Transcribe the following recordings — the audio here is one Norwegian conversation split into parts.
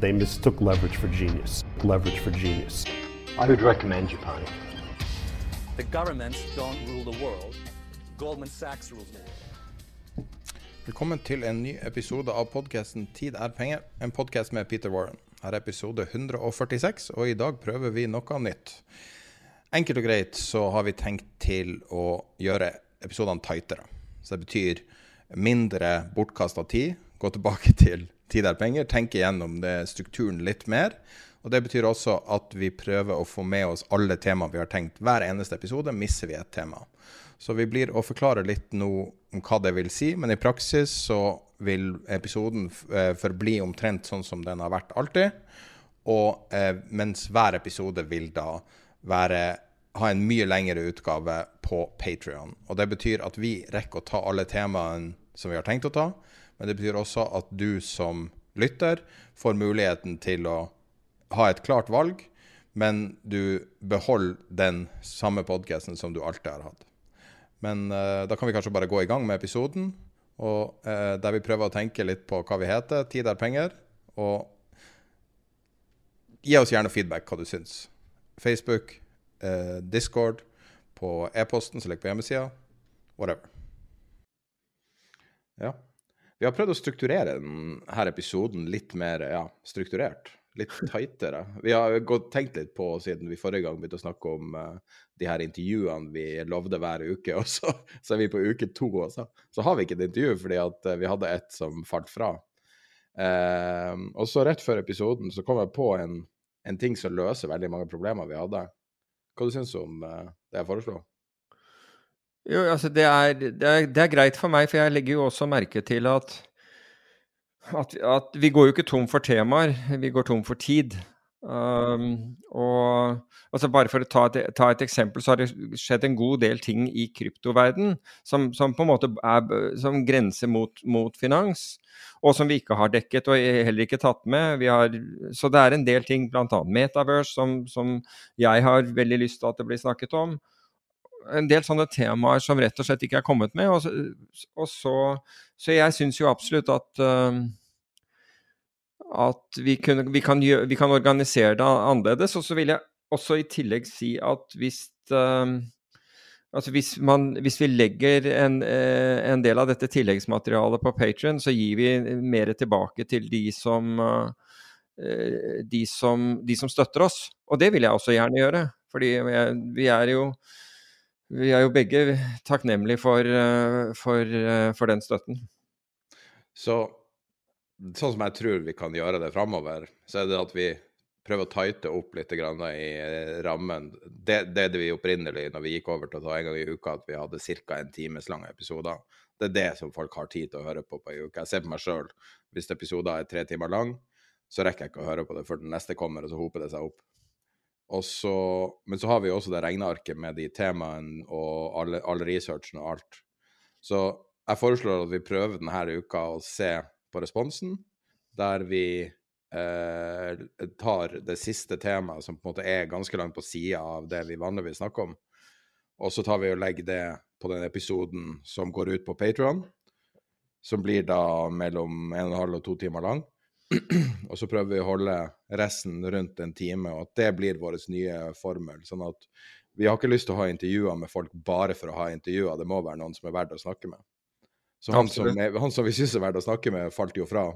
They mistook leverage for genius. Leverage for genius. I would recommend Japan. The governments don't rule the world. Goldman Sachs rules the world. Velkommen til en ny episode av podkasten 'Tid er penger', en podkast med Peter Warren. Her er episode 146, og i dag prøver vi noe nytt. Enkelt og greit så har vi tenkt til å gjøre episodene tightere. Så det betyr mindre bortkasta tid, gå tilbake til tid er penger, tenke gjennom det, strukturen litt mer. Og Det betyr også at vi prøver å få med oss alle temaer vi har tenkt. Hver eneste episode misser vi et tema. Så vi blir å forklare litt nå om hva det vil si, men i praksis så vil episoden eh, forbli omtrent sånn som den har vært alltid. Og eh, mens hver episode vil da være, ha en mye lengre utgave på Patrion. Og det betyr at vi rekker å ta alle temaene som vi har tenkt å ta, men det betyr også at du som lytter får muligheten til å ha et klart valg, men du beholder den samme podkasten som du alltid har hatt. Men uh, da kan vi kanskje bare gå i gang med episoden, og, uh, der vi prøver å tenke litt på hva vi heter. Tid er penger. Og gi oss gjerne feedback hva du syns. Facebook, uh, Discord, på e-posten som ligger på hjemmesida. Whatever. Ja. Vi har prøvd å strukturere denne episoden litt mer ja, strukturert. Litt tightere. Vi har gått, tenkt litt på, siden vi forrige gang begynte å snakke om uh, de her intervjuene vi lovde hver uke, og så, så er vi på uke to, og så, har vi ikke et intervju fordi at uh, vi hadde et som falt fra. Uh, og så rett før episoden så kom jeg på en, en, ting som løser veldig mange problemer vi hadde. Hva du syns du om det jeg foreslo? Jo, altså det er, det, er, det er, greit for meg, for jeg legger jo også merke til at, at, at vi går jo ikke tom for temaer, vi går tom for tid. Um, og altså Bare for å ta et, ta et, eksempel, så har det skjedd en god del ting i kryptoverden som, som på en måte er, som grenser mot, mot, finans, og som vi ikke har dekket og heller ikke tatt med. Har, så det er en del ting, bl.a. Metaverse, som, som jeg har veldig lyst til at det blir snakket om en del sånne temaer som rett og slett ikke er kommet med. Og, og så, så, jeg syns jo absolutt at uh, at vi, kunne, vi, kan gjøre, vi, kan organisere det annerledes. Og så vil jeg også i tillegg si at hvis uh, Altså hvis, man, hvis, vi legger en, uh, en, del av dette tilleggsmaterialet på Patrion, så gir vi mer tilbake til de som, de som, de som støtter oss. Og det vil jeg også gjerne gjøre. Fordi vi er jo vi er jo begge takknemlige for, eh, for, eh, for, den støtten. Så sånn som jeg tror vi kan gjøre det framover, så er det at vi prøver å tighte opp litt i eh, rammen. Det, det er det vi opprinnelig, når vi gikk over til å ta en gang i uka, at vi hadde ca. en times lange episoder. Det er det som folk har tid til å høre på på ei uke. Jeg ser på meg sjøl. Hvis episoder er tre timer lang, så rekker jeg ikke å høre på det før den neste kommer, og så hoper det seg opp. Så, men så har vi også det regnearket med de temaene og all, all researchen og alt. Så jeg foreslår at vi prøver denne uka å se på responsen, der vi eh, tar det siste temaet, som på en måte er ganske langt på sida av det vi vanligvis snakker om, og så tar vi og legger det på den episoden som går ut på Patrion, som blir da mellom en og en halv og to timer lang. og så prøver vi å holde resten rundt en time, og at det blir vår nye formel. Sånn at vi har ikke lyst til å ha intervjuer med folk bare for å ha intervjuer, det må være noen som er verdt å snakke med. Så han som, er, han som, vi syns er verdt å snakke med, falt jo fra.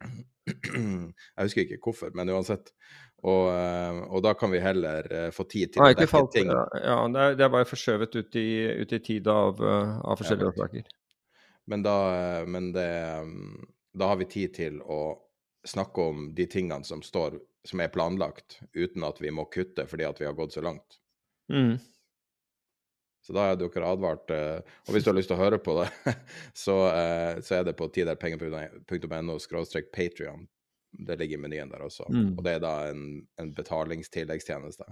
Jeg husker ikke hvorfor, men uansett. Og, eh, og da kan vi heller eh, få tid til å dekke falt, ting. ja, ja, det, er, det er bare forskjøvet ut i, ut i tid av, eh, av forskjellige årsaker. Men, da, eh, men det, mm, da har vi tid til å snakke om de tingene som står som er planlagt, uten at vi må kutte fordi at vi har gått så langt. Mm. Så da er dere advart. eh, Og hvis du har lyst til å høre på det, så, eh, så er det på tiderpenger.no skråstrek Patrion. Det ligger i menyen der også. Mm. Og det er da en, en betalingstilleggstjeneste.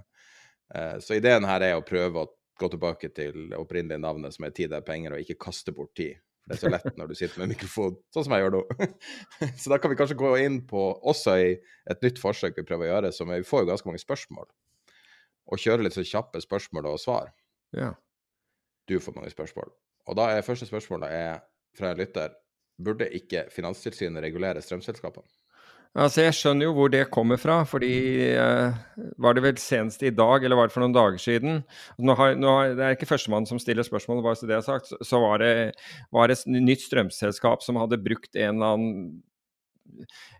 Eh, Så ideen her er å prøve å gå tilbake til opprinnelige navnet, som er Tid er penger, og ikke kaste bort tid. Det er så lett når du sitter med mikrofon, sånn som jeg gjør nå. Så da kan vi kanskje gå inn på, også i et nytt forsøk vi prøver å gjøre, som vi får jo ganske mange spørsmål. Og kjøre litt så kjappe spørsmål og svar Ja. du får mange spørsmål. Og da er første spørsmålet er fra en lytter. Burde ikke Finanstilsynet regulere strømselskapene? Altså, jeg skjønner jo hvor det kommer fra, fordi eh, var det vel senest i dag, eller var det for noen dager siden nå har, nå har, Det er ikke førstemann som stiller spørsmål, bare så det er sagt. Så, så var, det, var det et nytt strømselskap som hadde brukt en eller annen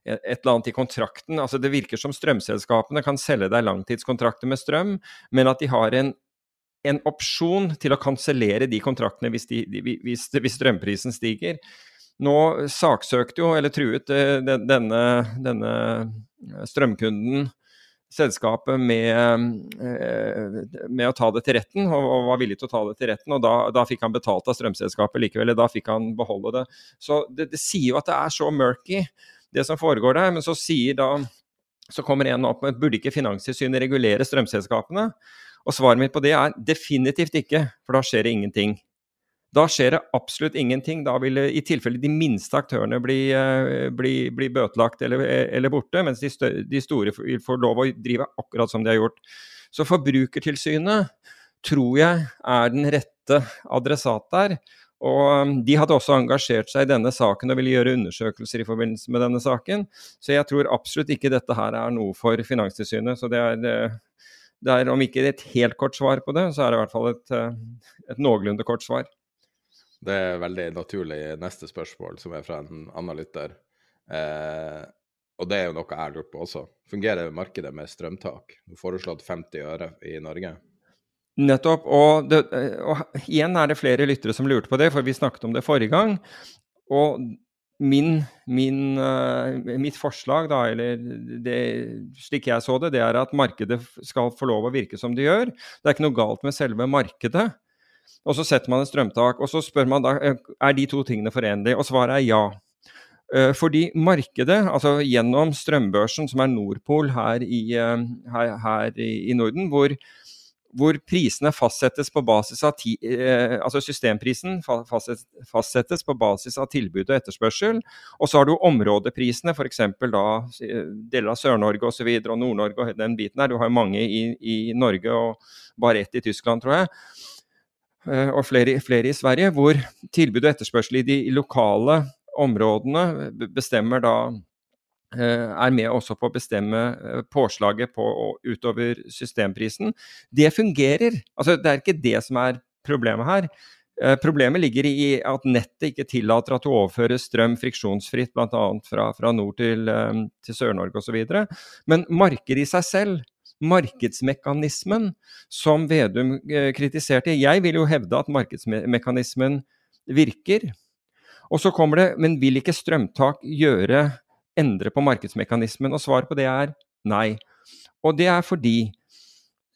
et eller annet i kontrakten. Altså Det virker som strømselskapene kan selge deg langtidskontrakter med strøm, men at de har en, en opsjon til å kansellere de kontraktene hvis, de, hvis, hvis strømprisen stiger. Nå saksøkte jo, eller truet, eh, denne, denne strømkunden selskapet med, eh, med å ta det til retten, og var villig til å ta det til retten. og Da, da fikk han betalt av strømselskapet likevel, da fikk han beholde det. Så det, det sier jo at det er så murky, det som foregår der. Men så sier da så kommer en opp med burde ikke Finanstilsynet regulere strømselskapene? Og svaret mitt på det er definitivt ikke, for da skjer det ingenting. Da skjer det absolutt ingenting. Da vil i tilfelle de minste aktørene bli, eh, bli, bli bøtelagt eller, eller borte, mens de, større, de store vil få lov å drive akkurat som de har gjort. Så Forbrukertilsynet tror jeg er den rette adressat der. Og um, De hadde også engasjert seg i denne saken og ville gjøre undersøkelser i forbindelse med denne saken. Så jeg tror absolutt ikke dette her er noe for Finanstilsynet. Så det er, eh, det er om ikke et helt kort svar på det, så er det i hvert fall et, eh, et noenlunde kort svar. Det er veldig naturlig neste spørsmål, som er fra en annen lytter. Eh, og det er jo noe jeg har lurt på også. Fungerer markedet med strømtak? Du har foreslått 50 øre i Norge. Nettopp. Og, det, og igjen er det flere lyttere som lurte på det, for vi snakket om det forrige gang. Og min, min, uh, mitt forslag, da, eller det, slik jeg så det, det er at markedet skal få lov å virke som det gjør. Det er ikke noe galt med selve markedet. Og så setter man et strømtak, og så spør man da er de to tingene forenlige. Og svaret er ja. Uh, fordi markedet, altså gjennom strømbørsen, som er Nordpol her i, uh, her, her i, Norden, hvor hvor prisene fastsettes på basis av ti, eh, altså Systemprisen fastsettes på basis av tilbud og etterspørsel. Og så har du områdeprisene, f.eks. da deler av Sør-Norge osv. Og, og Nord-Norge og den biten der. Du har mange i, i Norge og bare ett i Tyskland, tror jeg. Eh, og flere, flere i Sverige, hvor tilbud og etterspørsel i de lokale områdene bestemmer da er med også på å bestemme påslaget på utover systemprisen. Det fungerer. Altså, det er ikke det som er problemet her. Problemet ligger i at nettet ikke tillater at du overfører strøm friksjonsfritt bl.a. Fra, fra nord til, til Sør-Norge osv. Men markedet i seg selv, markedsmekanismen som Vedum kritiserte Jeg vil jo hevde at markedsmekanismen virker. Og så kommer det Men vil ikke strømtak gjøre endre på markedsmekanismen? Og svaret på det er nei. Og det er fordi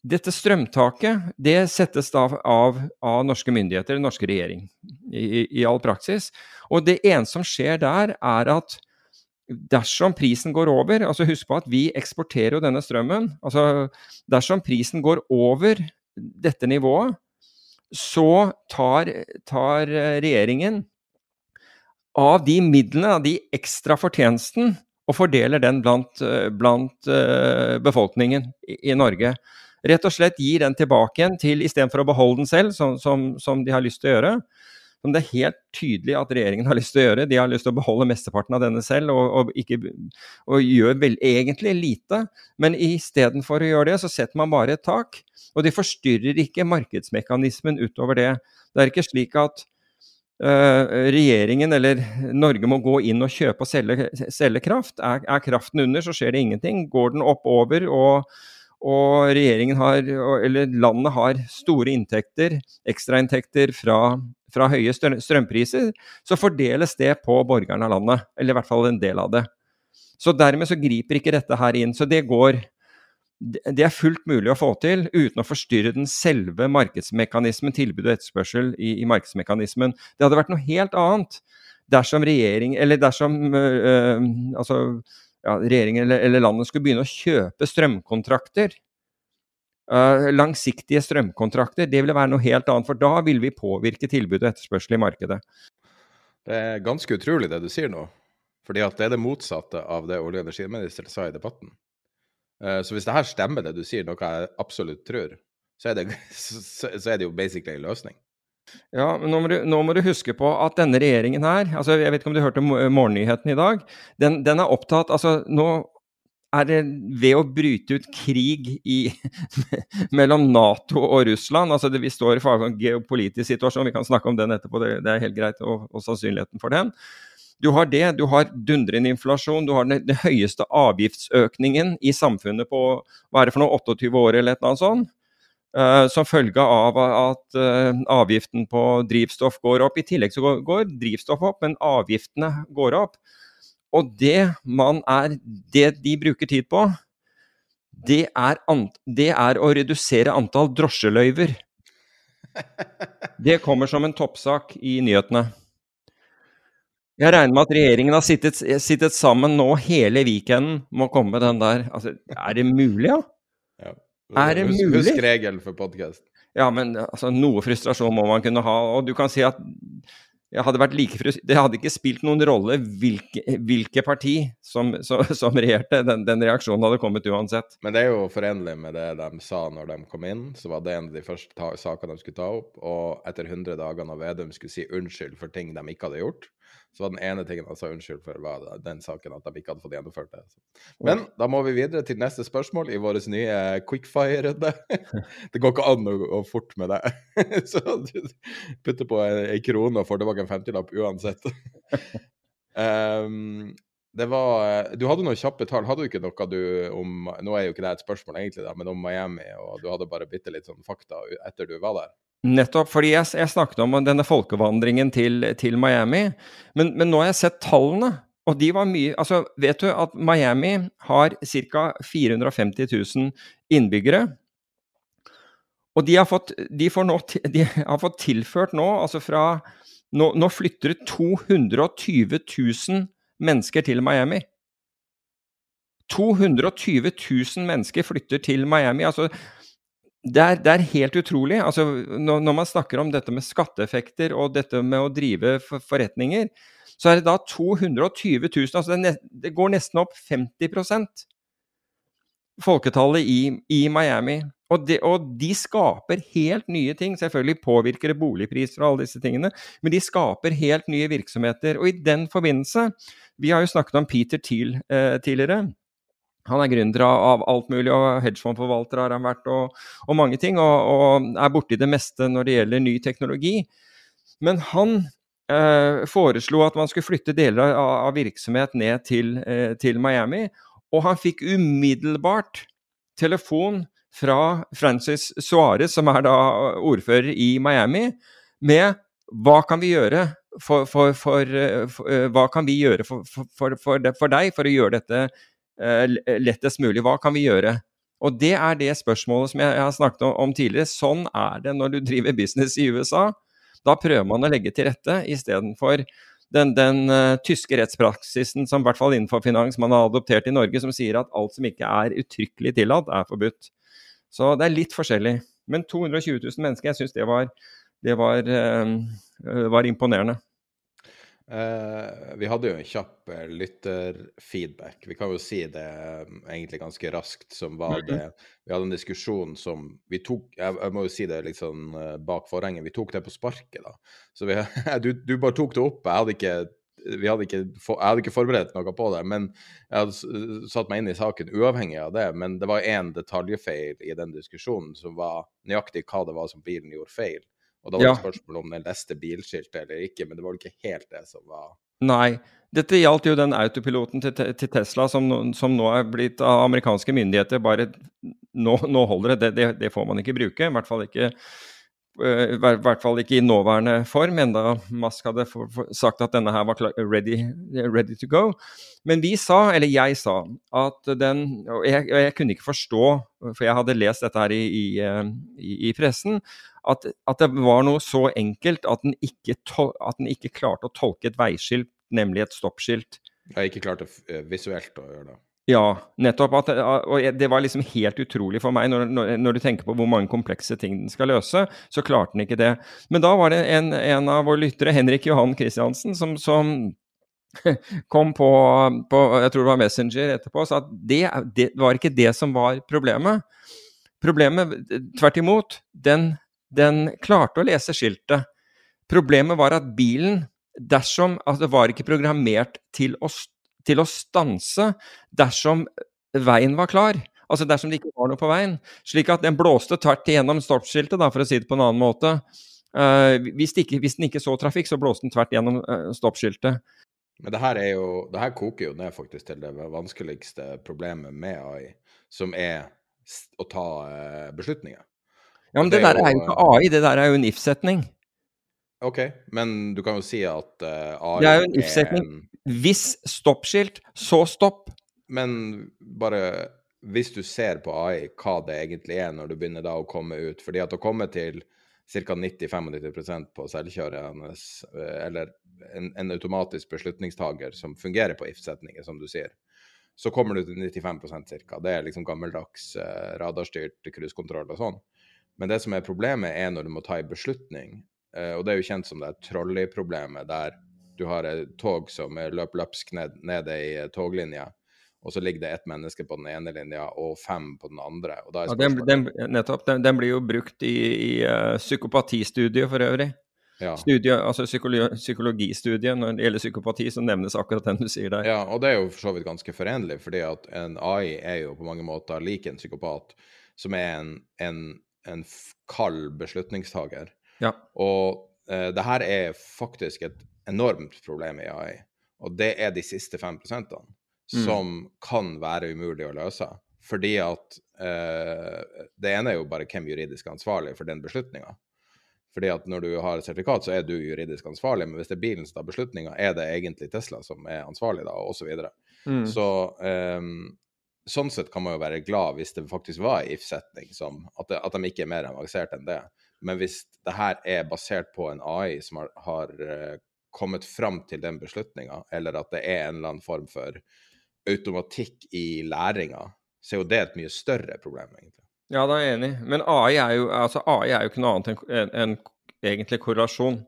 dette strømtaket det settes da av, av norske myndigheter, den norske regjering, i, i, all praksis. Og det eneste som skjer der, er at dersom prisen går over altså Husk på at vi eksporterer jo denne strømmen. altså Dersom prisen går over dette nivået, så tar, tar regjeringen av de midlene, av de ekstra fortjenesten, og fordeler den blant, blant uh, befolkningen i, i, Norge. Rett og slett gir den tilbake igjen til, istedenfor å beholde den selv, som, som, som, de har lyst til å gjøre. Som det er helt tydelig at regjeringen har lyst til å gjøre. De har lyst til å beholde mesteparten av denne selv, og, og, ikke, og gjør vel egentlig lite. Men istedenfor å gjøre det, så setter man bare et tak. Og de forstyrrer ikke markedsmekanismen utover det. Det er ikke slik at regjeringen eller Norge må gå inn og kjøpe og selge, selge kraft. Er, er, kraften under, så skjer det ingenting. Går den oppover og, og regjeringen har, eller landet har store inntekter, ekstrainntekter fra, fra høye strømpriser, så fordeles det på borgerne av landet. Eller i hvert fall en del av det. Så dermed så griper ikke dette her inn. Så det går det er fullt mulig å få til uten å forstyrre den selve markedsmekanismen, tilbud og etterspørsel i, i markedsmekanismen. Det hadde vært noe helt annet dersom regjering, eller dersom øh, altså, ja, regjeringen eller, eller, landet skulle begynne å kjøpe strømkontrakter. Uh, langsiktige strømkontrakter. Det ville være noe helt annet, for da vil vi påvirke tilbud og etterspørsel i markedet. Det er ganske utrolig det du sier nå. Fordi at det er det motsatte av det olje- og energiministeren sa i debatten. Uh, så hvis det her stemmer, det du sier, noe jeg absolutt tror, så er det, så, så er det jo basically en løsning. Ja, men nå må, du, nå må, du, huske på at denne regjeringen her altså Jeg vet ikke om du hørte morgennyheten i dag. Den, den er opptatt altså Nå er det ved å bryte ut krig i, mellom Nato og Russland altså det, Vi står i en geopolitisk situasjon, vi kan snakke om den etterpå, det, det er helt greit, og, og, sannsynligheten for den. Du har det, du har dundrende inflasjon, du har den, den høyeste avgiftsøkningen i samfunnet på hva er det for noe, 28 år eller et eller annet sånt. Uh, som følge av at uh, avgiften på drivstoff går opp. I tillegg så går, går drivstoff opp, men avgiftene går opp. Og det man er Det de bruker tid på, det er, det er å redusere antall drosjeløyver. Det kommer som en toppsak i nyhetene. Jeg regner med at regjeringen har sittet, sittet sammen nå hele weekenden med å komme med den der. Altså, er det mulig, ja? ja. Er det mulig? Husk regelen for podkast. Ja, men altså, noe frustrasjon må man kunne ha. Og du kan si at hadde vært like Det hadde ikke spilt noen rolle hvilke, hvilke parti som, som, som regjerte. Den, den, reaksjonen hadde kommet uansett. Men det er jo forenlig med det de sa når de kom inn. Så var det en av de første sakene de skulle ta opp. Og etter 100 dager når Vedum skulle si unnskyld for ting de ikke hadde gjort, så var den ene tingen han sa unnskyld for, var den saken at de ikke hadde fått gjennomført det. Men da må vi videre til neste spørsmål i vår nye quickfire-runde. Det går ikke an å gå fort med det. Så du putter på ei krone og får tilbake en femtilapp uansett. Um, det var Du hadde noen kjappe tall. Hadde du ikke noe du om Nå er jo ikke det et spørsmål egentlig, da, men om Miami, og du hadde bare bitte litt sånn fakta etter du var der? Nettopp. fordi jeg, jeg, snakket om denne folkevandringen til, til Miami. Men, men, nå har jeg sett tallene, og de var mye Altså, vet du at Miami har ca. 450 000 innbyggere? Og de har fått, de nå, de har fått tilført nå, altså fra Nå, nå flytter 220 000 mennesker til Miami. 220 000 mennesker flytter til Miami. altså det er, det er, helt utrolig. Altså, når, når, man snakker om dette med skatteeffekter og dette med å drive for, forretninger, så er det da 220 000 altså det, det går nesten opp 50% folketallet i, i Miami. Og, det, og, de skaper helt nye ting. Selvfølgelig påvirker det boligpriser og alle disse tingene, men de skaper helt nye virksomheter. Og i den forbindelse Vi har jo snakket om Peter Thiel eh, tidligere. Han er gründer av alt mulig, og hedgefondforvalter har han vært, og, og mange ting. Og, og, er borti det meste når det gjelder ny teknologi. Men han eh, foreslo at man skulle flytte deler av, av virksomhet ned til, eh, til, Miami. Og han fikk umiddelbart telefon fra Francis Suarez, som er da ordfører i Miami, med hva kan vi gjøre for, for, for, for eh, hva kan vi gjøre for, deg for å gjøre dette Eh, lettest mulig. Hva kan vi gjøre? Og det er det spørsmålet som jeg, har snakket om tidligere. Sånn er det når du driver business i USA. Da prøver man å legge til rette istedenfor den, den uh, tyske rettspraksisen som i hvert fall innenfor finans man har adoptert i Norge, som sier at alt som ikke er uttrykkelig tillatt, er forbudt. Så det er litt forskjellig. Men 220 000 mennesker, jeg syns det, var, det var, uh, var imponerende. Uh, vi hadde jo en kjapp uh, lytterfeedback. Vi kan jo si det um, egentlig ganske raskt, som var det Vi hadde en diskusjon som vi tok Jeg, jeg må jo si det litt sånn uh, bak forhenget. Vi tok det på sparket, da. Så vi, du, du, bare tok det opp. Jeg hadde ikke hadde ikke, for, jeg hadde ikke forberedt noe på det, men jeg hadde satt meg inn i saken uavhengig av det. Men det var én detaljfeil i den diskusjonen som var nøyaktig hva det var som bilen gjorde feil. Og da var Ja. det spørsmål om den leste bilskiltet eller ikke, men det var jo ikke helt det som var Nei. Dette gjaldt jo den autopiloten til, til Tesla som, som nå er blitt av amerikanske myndigheter bare Nå, nå holder det. det. Det får man ikke bruke. I hvert fall ikke eh, i hvert fall ikke i nåværende form, enda Musk hadde sagt at denne her var ready, ready to go. Men vi sa, eller jeg sa, at den Og jeg, og jeg kunne ikke forstå, for jeg hadde lest dette her i, i, eh, i, i pressen, at, at det var noe så enkelt at den, ikke at den ikke klarte å tolke et veiskilt, nemlig et stoppskilt. Jeg har ikke klart det eh, visuelt å gjøre det. Ja, nettopp. At, og det var liksom helt utrolig for meg, når, når, når du tenker på hvor mange komplekse ting den skal løse, så klarte den ikke det. Men da var det en, en av våre lyttere, Henrik Johan Christiansen, som, som kom på, på jeg tror det var Messenger etterpå sa at det, det var ikke det som var problemet. Problemet, tvert imot, den, den klarte å lese skiltet. Problemet var at bilen, dersom altså det var ikke programmert til å, til å stanse dersom veien var klar. Altså dersom det ikke var noe på veien. Slik at den blåste tvert igjennom stoppskiltet, da, for å si det på en annen måte. Uh, hvis, ikke, hvis den ikke så trafikk, så blåste den tvert gjennom uh, stoppskiltet. Men det her, er jo, det her koker jo ned faktisk til det vanskeligste problemet med AI, som er å ta uh, beslutninger. Ja, men Det det, er der er jo- ikke AI, det der er jo en if-setning. OK, men du kan jo si at uh, AI Det er jo en if-setning. Hvis stoppskilt, så stopp. Men bare hvis du ser på AI hva det egentlig er, når du begynner da å komme ut fordi at å komme til ca. 90-95% på selvkjørende, eh, eller en, en automatisk beslutningstager som fungerer på if-setninger, som du sier, så kommer du til 95% ca. Det er liksom gammeldags uh, radarstyrt cruisekontroll og sånn. Men det som er problemet, er når du må ta en beslutning. Eh, og det er jo kjent som det trolley-problemet, der du har et tog som er løp løpsk ned, nede i eh, toglinja, og så ligger det ett menneske på den ene linja og fem på den andre. Ja, den, den, nettopp. Den, den blir jo brukt i, i uh, psykopatistudiet for øvrig. ja. Studie, altså psykologi, psykologistudiet når det gjelder psykopati, så nevnes akkurat den du sier der. Ja, og det er jo for så vidt ganske forenlig, fordi at en AI er jo på mange måter lik en psykopat, som er en, en, en kald beslutningstager. Ja. Og eh, det her er faktisk et enormt problem i AI, og det er de siste 5 Mm. som kan være umulig å løse. Fordi at eh, det ene er jo bare hvem juridisk er ansvarlig for den beslutninga. Fordi at når du har et sertifikat, så er du juridisk ansvarlig, men hvis det er bilen som tar beslutninga, er det egentlig Tesla som er ansvarlig da, og så videre. Mm. Så ehm, sånn sett kan man jo være glad hvis det faktisk var en if-setning, at, at de ikke er mer avansert enn det. Men hvis det her er basert på en AI som har, har eh, kommet fram til den beslutninga, eller at det er en eller annen form for automatikk i læringa, så er jo det et mye større problem, egentlig. Ja, da er jeg enig. Men AI er jo, altså AI er jo ikke noe annet enn en, en egentlig korrelasjon.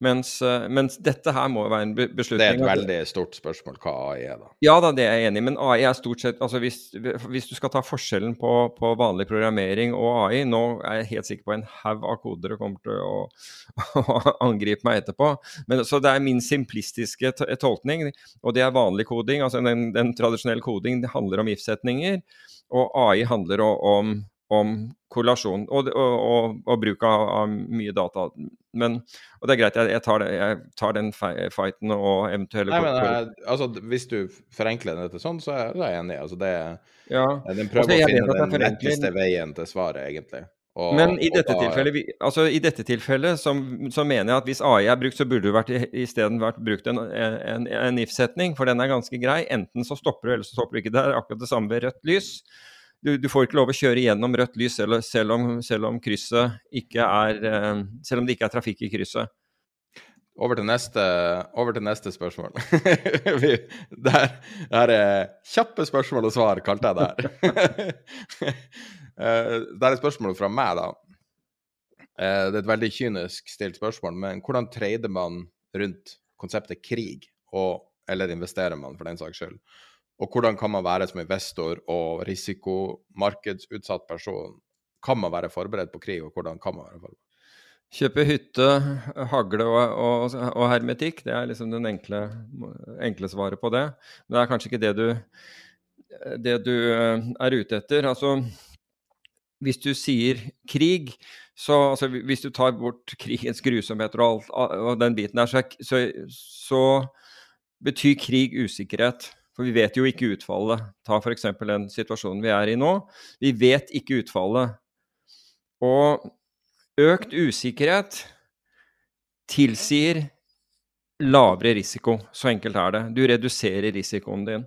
Mens, eh, mens dette her må være en beslutning. Det er et veldig stort spørsmål hva AI er, da. Ja da, det er jeg enig i, men AI er stort sett altså hvis, hvis du skal ta forskjellen på, på vanlig programmering og AI Nå er jeg helt sikker på en haug av kodere kommer til å, å angripe meg etterpå. Men, så det er min simplistiske tolkning, og det er vanlig koding. altså Den, den tradisjonelle koding handler om if-setninger, og AI handler om, om korrelasjon og, og, og, og bruk av, av mye data. Men, og det er greit, jeg, jeg, tar, det, jeg tar den fighten og eventuelle Nei, men kor- eh, altså, Hvis du forenkler dette sånn, så er jeg enig. Altså, det, ja. den prøver Altså, å finne den letteste veien til svaret, egentlig. Og- Men i dette da- tilfellet, altså i dette tilfellet så, så mener jeg at hvis AI er brukt, så burde det isteden vært brukt en, en, en if-setning, for den er ganske grei. Enten så stopper du, eller så stopper du ikke. Det er akkurat det samme ved rødt lys. Du, du får ikke lov å kjøre gjennom rødt lys selv, selv, om, selv om er eh, Selv om det ikke er trafikk i krysset. Over til neste, over til neste spørsmål. Vi, der er kjappe spørsmål og svar, kalte jeg det her. Eh, det er et spørsmål fra meg, da. Eh, Det er et veldig kynisk stilt spørsmål, men hvordan trader man rundt konseptet krig, og, eller investerer man for den saks skyld? Og hvordan kan man være som investor og risikomarkedsutsatt person? Kan man være forberedt på krig, og hvordan kan man være forberedt? Kjøpe hytte, hagle og, og, og hermetikk, det er liksom den enkle, enkle svaret på det. Men det er kanskje ikke det du, det du eh, er ute etter. Altså, hvis du sier krig, så altså, Hvis du tar bort krigens grusomheter og, alt, og den biten der, så, så, så betyr krig usikkerhet. For vi vet jo ikke utfallet. Ta f.eks. den situasjonen vi er i nå. Vi vet ikke utfallet. Og økt usikkerhet tilsier lavere risiko. Så enkelt er det. Du reduserer risikoen din.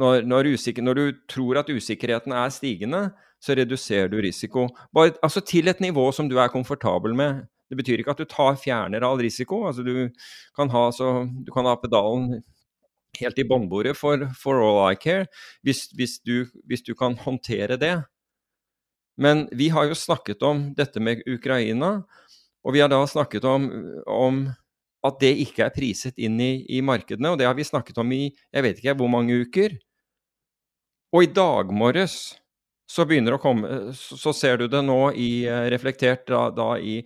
Når, når, usikker, når, du tror at usikkerheten er stigende, så reduserer du risiko. Bare, altså til et nivå som du er komfortabel med. Det betyr ikke at du tar, fjerner all risiko. Altså du, kan ha, så, du kan ha pedalen helt i båndbordet for, for, all I care, hvis, hvis, du, hvis du kan håndtere det. Men vi har jo snakket om dette med Ukraina, og vi har da snakket om, om at det ikke er priset inn i, i, markedene. Og det har vi snakket om i jeg vet ikke hvor mange uker. Og i dag morges så begynner å komme Så ser du det nå i, eh, reflektert da, da i,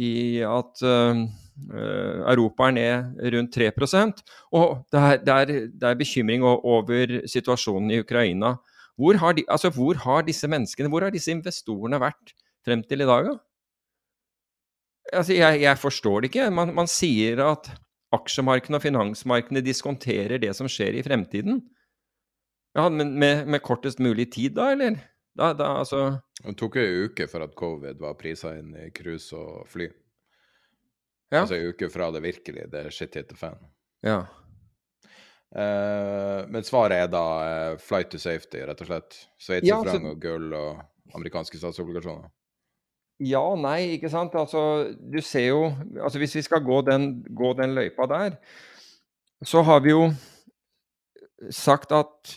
i, at uh, Europa er ned rundt 3 Og det er, det, er, det er bekymring over situasjonen i Ukraina. Hvor har, de, altså, hvor har disse menneskene, hvor har disse investorene vært frem til i dag? Da? Altså, jeg, jeg, forstår det ikke. Man, man sier at aksjemarkedene og finansmarkedene diskonterer det som skjer i fremtiden. Ja, men med, med kortest mulig tid, da, eller? Da, da, altså Det tok en uke for at covid var prisa inn i cruise og fly. Ja. Altså ei uke fra det virkelig, det er shit hit the fan. Ja. Uh, men svaret er da uh, flight to safety, rett og slett. Sveitserfranc ja, altså, og gull og amerikanske statsobligasjoner. Ja og nei, ikke sant. Altså, du ser jo altså Hvis vi skal gå den, gå den løypa der, så har vi jo sagt at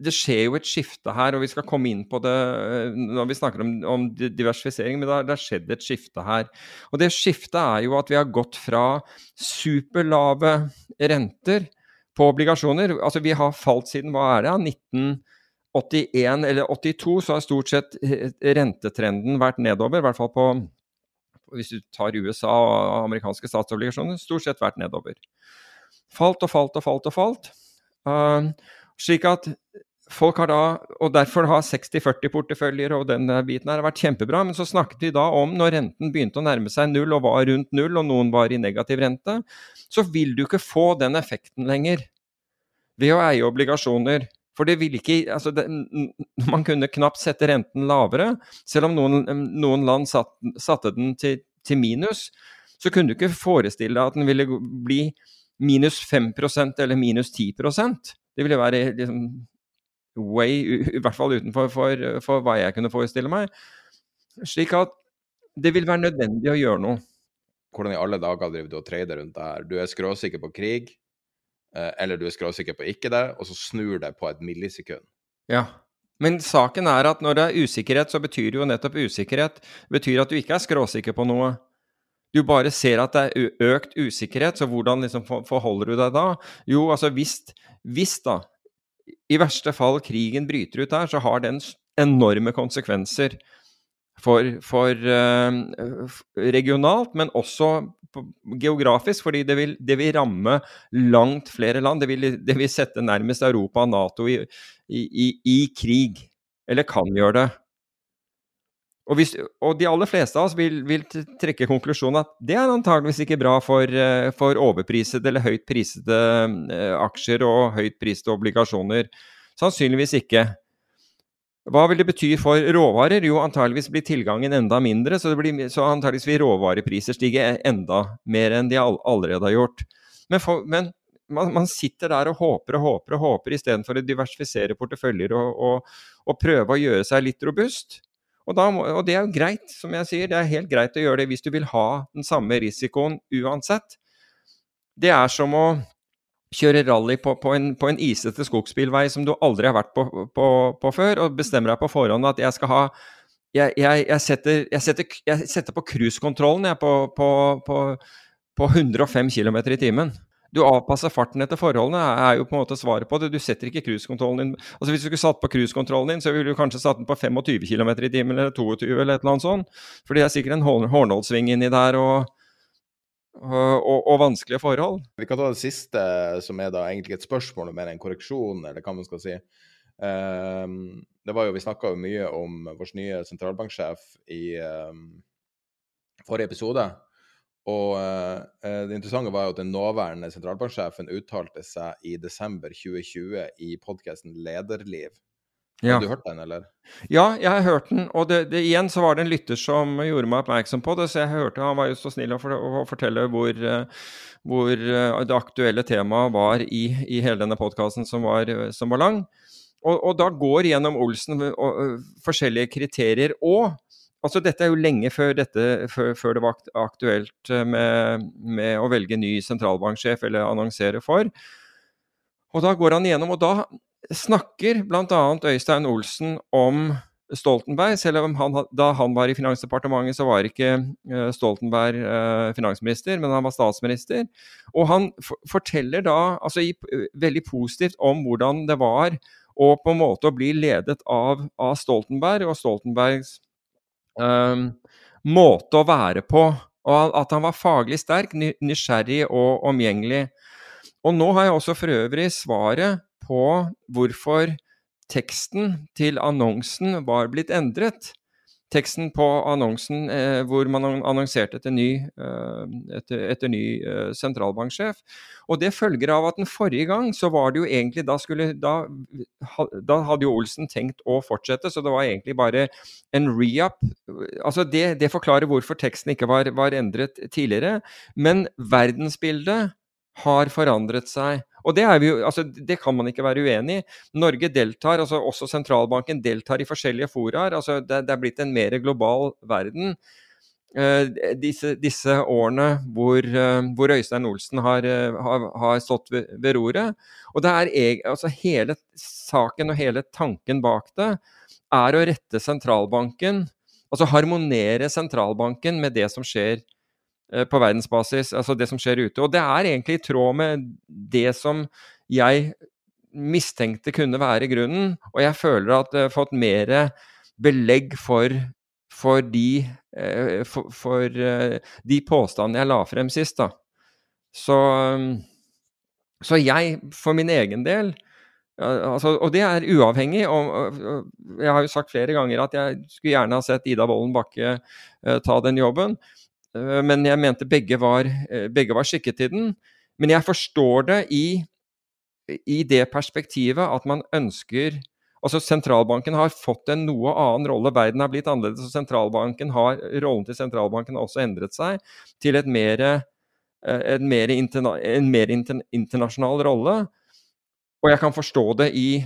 det skjer jo et skifte her, og vi skal komme inn på det eh, når vi snakker om, om diversifisering, men det har, skjedd et skifte her. Og det skiftet er jo at vi har gått fra superlave renter på obligasjoner. Altså vi har falt siden hva er det, 1981 eller 82 så har stort sett eh, rentetrenden vært nedover, i hvert fall på hvis du tar USA og amerikanske statsobligasjoner, stort sett vært nedover. Falt og falt og falt og falt. Uh, slik at folk har da, og derfor har 60-40-porteføljer og den biten her vært kjempebra. Men så snakket vi da om, når renten begynte å nærme seg null og var rundt null, og noen var i negativ rente, så vil du ikke få den effekten lenger ved å eie obligasjoner. For det vil ikke altså det, Man kunne knapt sette renten lavere. Selv om noen, noen land satt, satte den til, til, minus, så kunne du ikke forestille deg at den ville bli minus 5% eller minus 10% Det ville være liksom way, i hvert fall utenfor for, for hva jeg kunne forestille meg. Slik at det vil være nødvendig å gjøre noe. Hvordan i alle dager driver du og trader rundt det her? Du er skråsikker på krig. Eh, eller du er skråsikker på ikke det, og så snur det på et millisekund. Ja. Men saken er at når det er usikkerhet, så betyr det jo nettopp usikkerhet. Det betyr at du ikke er skråsikker på noe. Du bare ser at det er økt usikkerhet, så hvordan liksom forholder du deg da? Jo, altså hvis, hvis da, i verste fall krigen bryter ut her, så har den enorme konsekvenser for, for uh, regionalt, men også geografisk, fordi det vil, det vil, ramme langt flere land. Det vil, det vil sette nærmest Europa og Nato i, i, i, krig. Eller kan gjøre det. Og, hvis, og, de aller fleste av oss vil, vil, trekke konklusjonen at det er antageligvis ikke bra for, eh, for overprisede eller høyt prisede uh, aksjer og høyt prisede obligasjoner. Sannsynligvis ikke. Hva vil det bety for råvarer? Jo, antageligvis blir tilgangen enda mindre, så, blir, så antageligvis vil råvarepriser stige enda mer enn de allerede har gjort. Men, for, men man, man, sitter der og håper og håper og håper istedenfor å diversifisere porteføljer og, og, og, prøve å gjøre seg litt robust. Og, må, og, det er jo greit, som jeg sier. Det er helt greit å gjøre det hvis du vil ha den samme risikoen uansett. Det er som å kjøre rally på, på, en, på, en, isete skogsbilvei som du aldri har vært på, på, før, og bestemmer deg på forhånd at jeg skal ha Jeg, jeg, jeg setter, setter, setter, på cruisekontrollen på, 105 km i timen. Du avpasser farten etter forholdene, er jo på en måte svaret på det. Du setter ikke cruisekontrollen din Altså Hvis du skulle satt på cruisekontrollen din, så ville du kanskje satt den på 25 km i timen eller 22 eller et eller annet sånt. For det er sikkert en hårnålsving inni der og og, og, vanskelige forhold. Vi kan ta det siste, som er da egentlig et spørsmål mer enn korreksjon, eller hva man skal si. Um, det var jo, Vi snakka mye om vår nye sentralbanksjef i um, forrige episode. Og eh, det interessante var jo at den nåværende sentralbanksjefen uttalte seg i desember 2020 i podkasten Lederliv. Ja. Har du hørt den, eller? Ja, jeg har hørt den. Og det, det, igjen så var det en lytter som gjorde meg oppmerksom på det, så jeg hørte Han var jo så snill å, for, å fortelle hvor, uh, hvor uh, det aktuelle temaet var i, i hele denne podkasten, som, som, var lang. Og, og, da går gjennom Olsen og, forskjellige kriterier. Og altså dette er jo lenge før, dette, før, før det var aktuelt med, med å velge ny sentralbanksjef eller annonsere for. Og da går han igjennom, og da snakker bl.a. Øystein Olsen om Stoltenberg, selv om han, da han var i Finansdepartementet, så var ikke Stoltenberg finansminister, men han var statsminister. Og han forteller da altså i, veldig positivt om hvordan det var å på en måte å bli ledet av, av Stoltenberg, og Stoltenbergs um, måte å være på. Og at han var faglig sterk, nysgjerrig og omgjengelig. Og nå har jeg også for øvrig svaret på hvorfor teksten til annonsen var blitt endret. Teksten på annonsen eh, hvor man annonserte etter ny, eh, etter, etter ny eh, sentralbanksjef. Og det følger av at den forrige gang så var det jo egentlig Da, skulle, da, da hadde jo Olsen tenkt å fortsette, så det var egentlig bare en re-up. Altså det, det, forklarer hvorfor teksten ikke var, var endret tidligere. Men verdensbildet har forandret seg. Og det, jo, altså, det, kan man ikke være uenig i. Norge deltar, altså også sentralbanken deltar i forskjellige foraer. Altså, det, det, er blitt en mer global verden. Uh, disse, disse, årene hvor, uh, hvor, Øystein Olsen har, uh, har, har stått ved, ved, roret. Og det er altså hele saken og hele tanken bak det er å rette sentralbanken, altså harmonere sentralbanken med det som skjer Eh, på verdensbasis, altså det som skjer ute. Og det er egentlig i tråd med det som jeg mistenkte kunne være grunnen, og jeg føler at jeg har fått mer belegg for, for, de, eh, for, for eh, de påstandene jeg la frem sist. da. Så, så jeg, for min egen del altså, Og det er uavhengig. Og, jeg har jo sagt flere ganger at jeg skulle gjerne ha sett Ida Wolden Bakke ta den jobben. Eh, men jeg mente begge var, eh, begge var skikket til den. Men jeg forstår det i, i det perspektivet at man ønsker Altså Sentralbanken har fått en noe annen rolle. Verden har blitt annerledes, og sentralbanken har, rollen til sentralbanken har også endret seg til et mer, eh, en mer, interna, en internasjonal rolle. Og jeg kan forstå det i,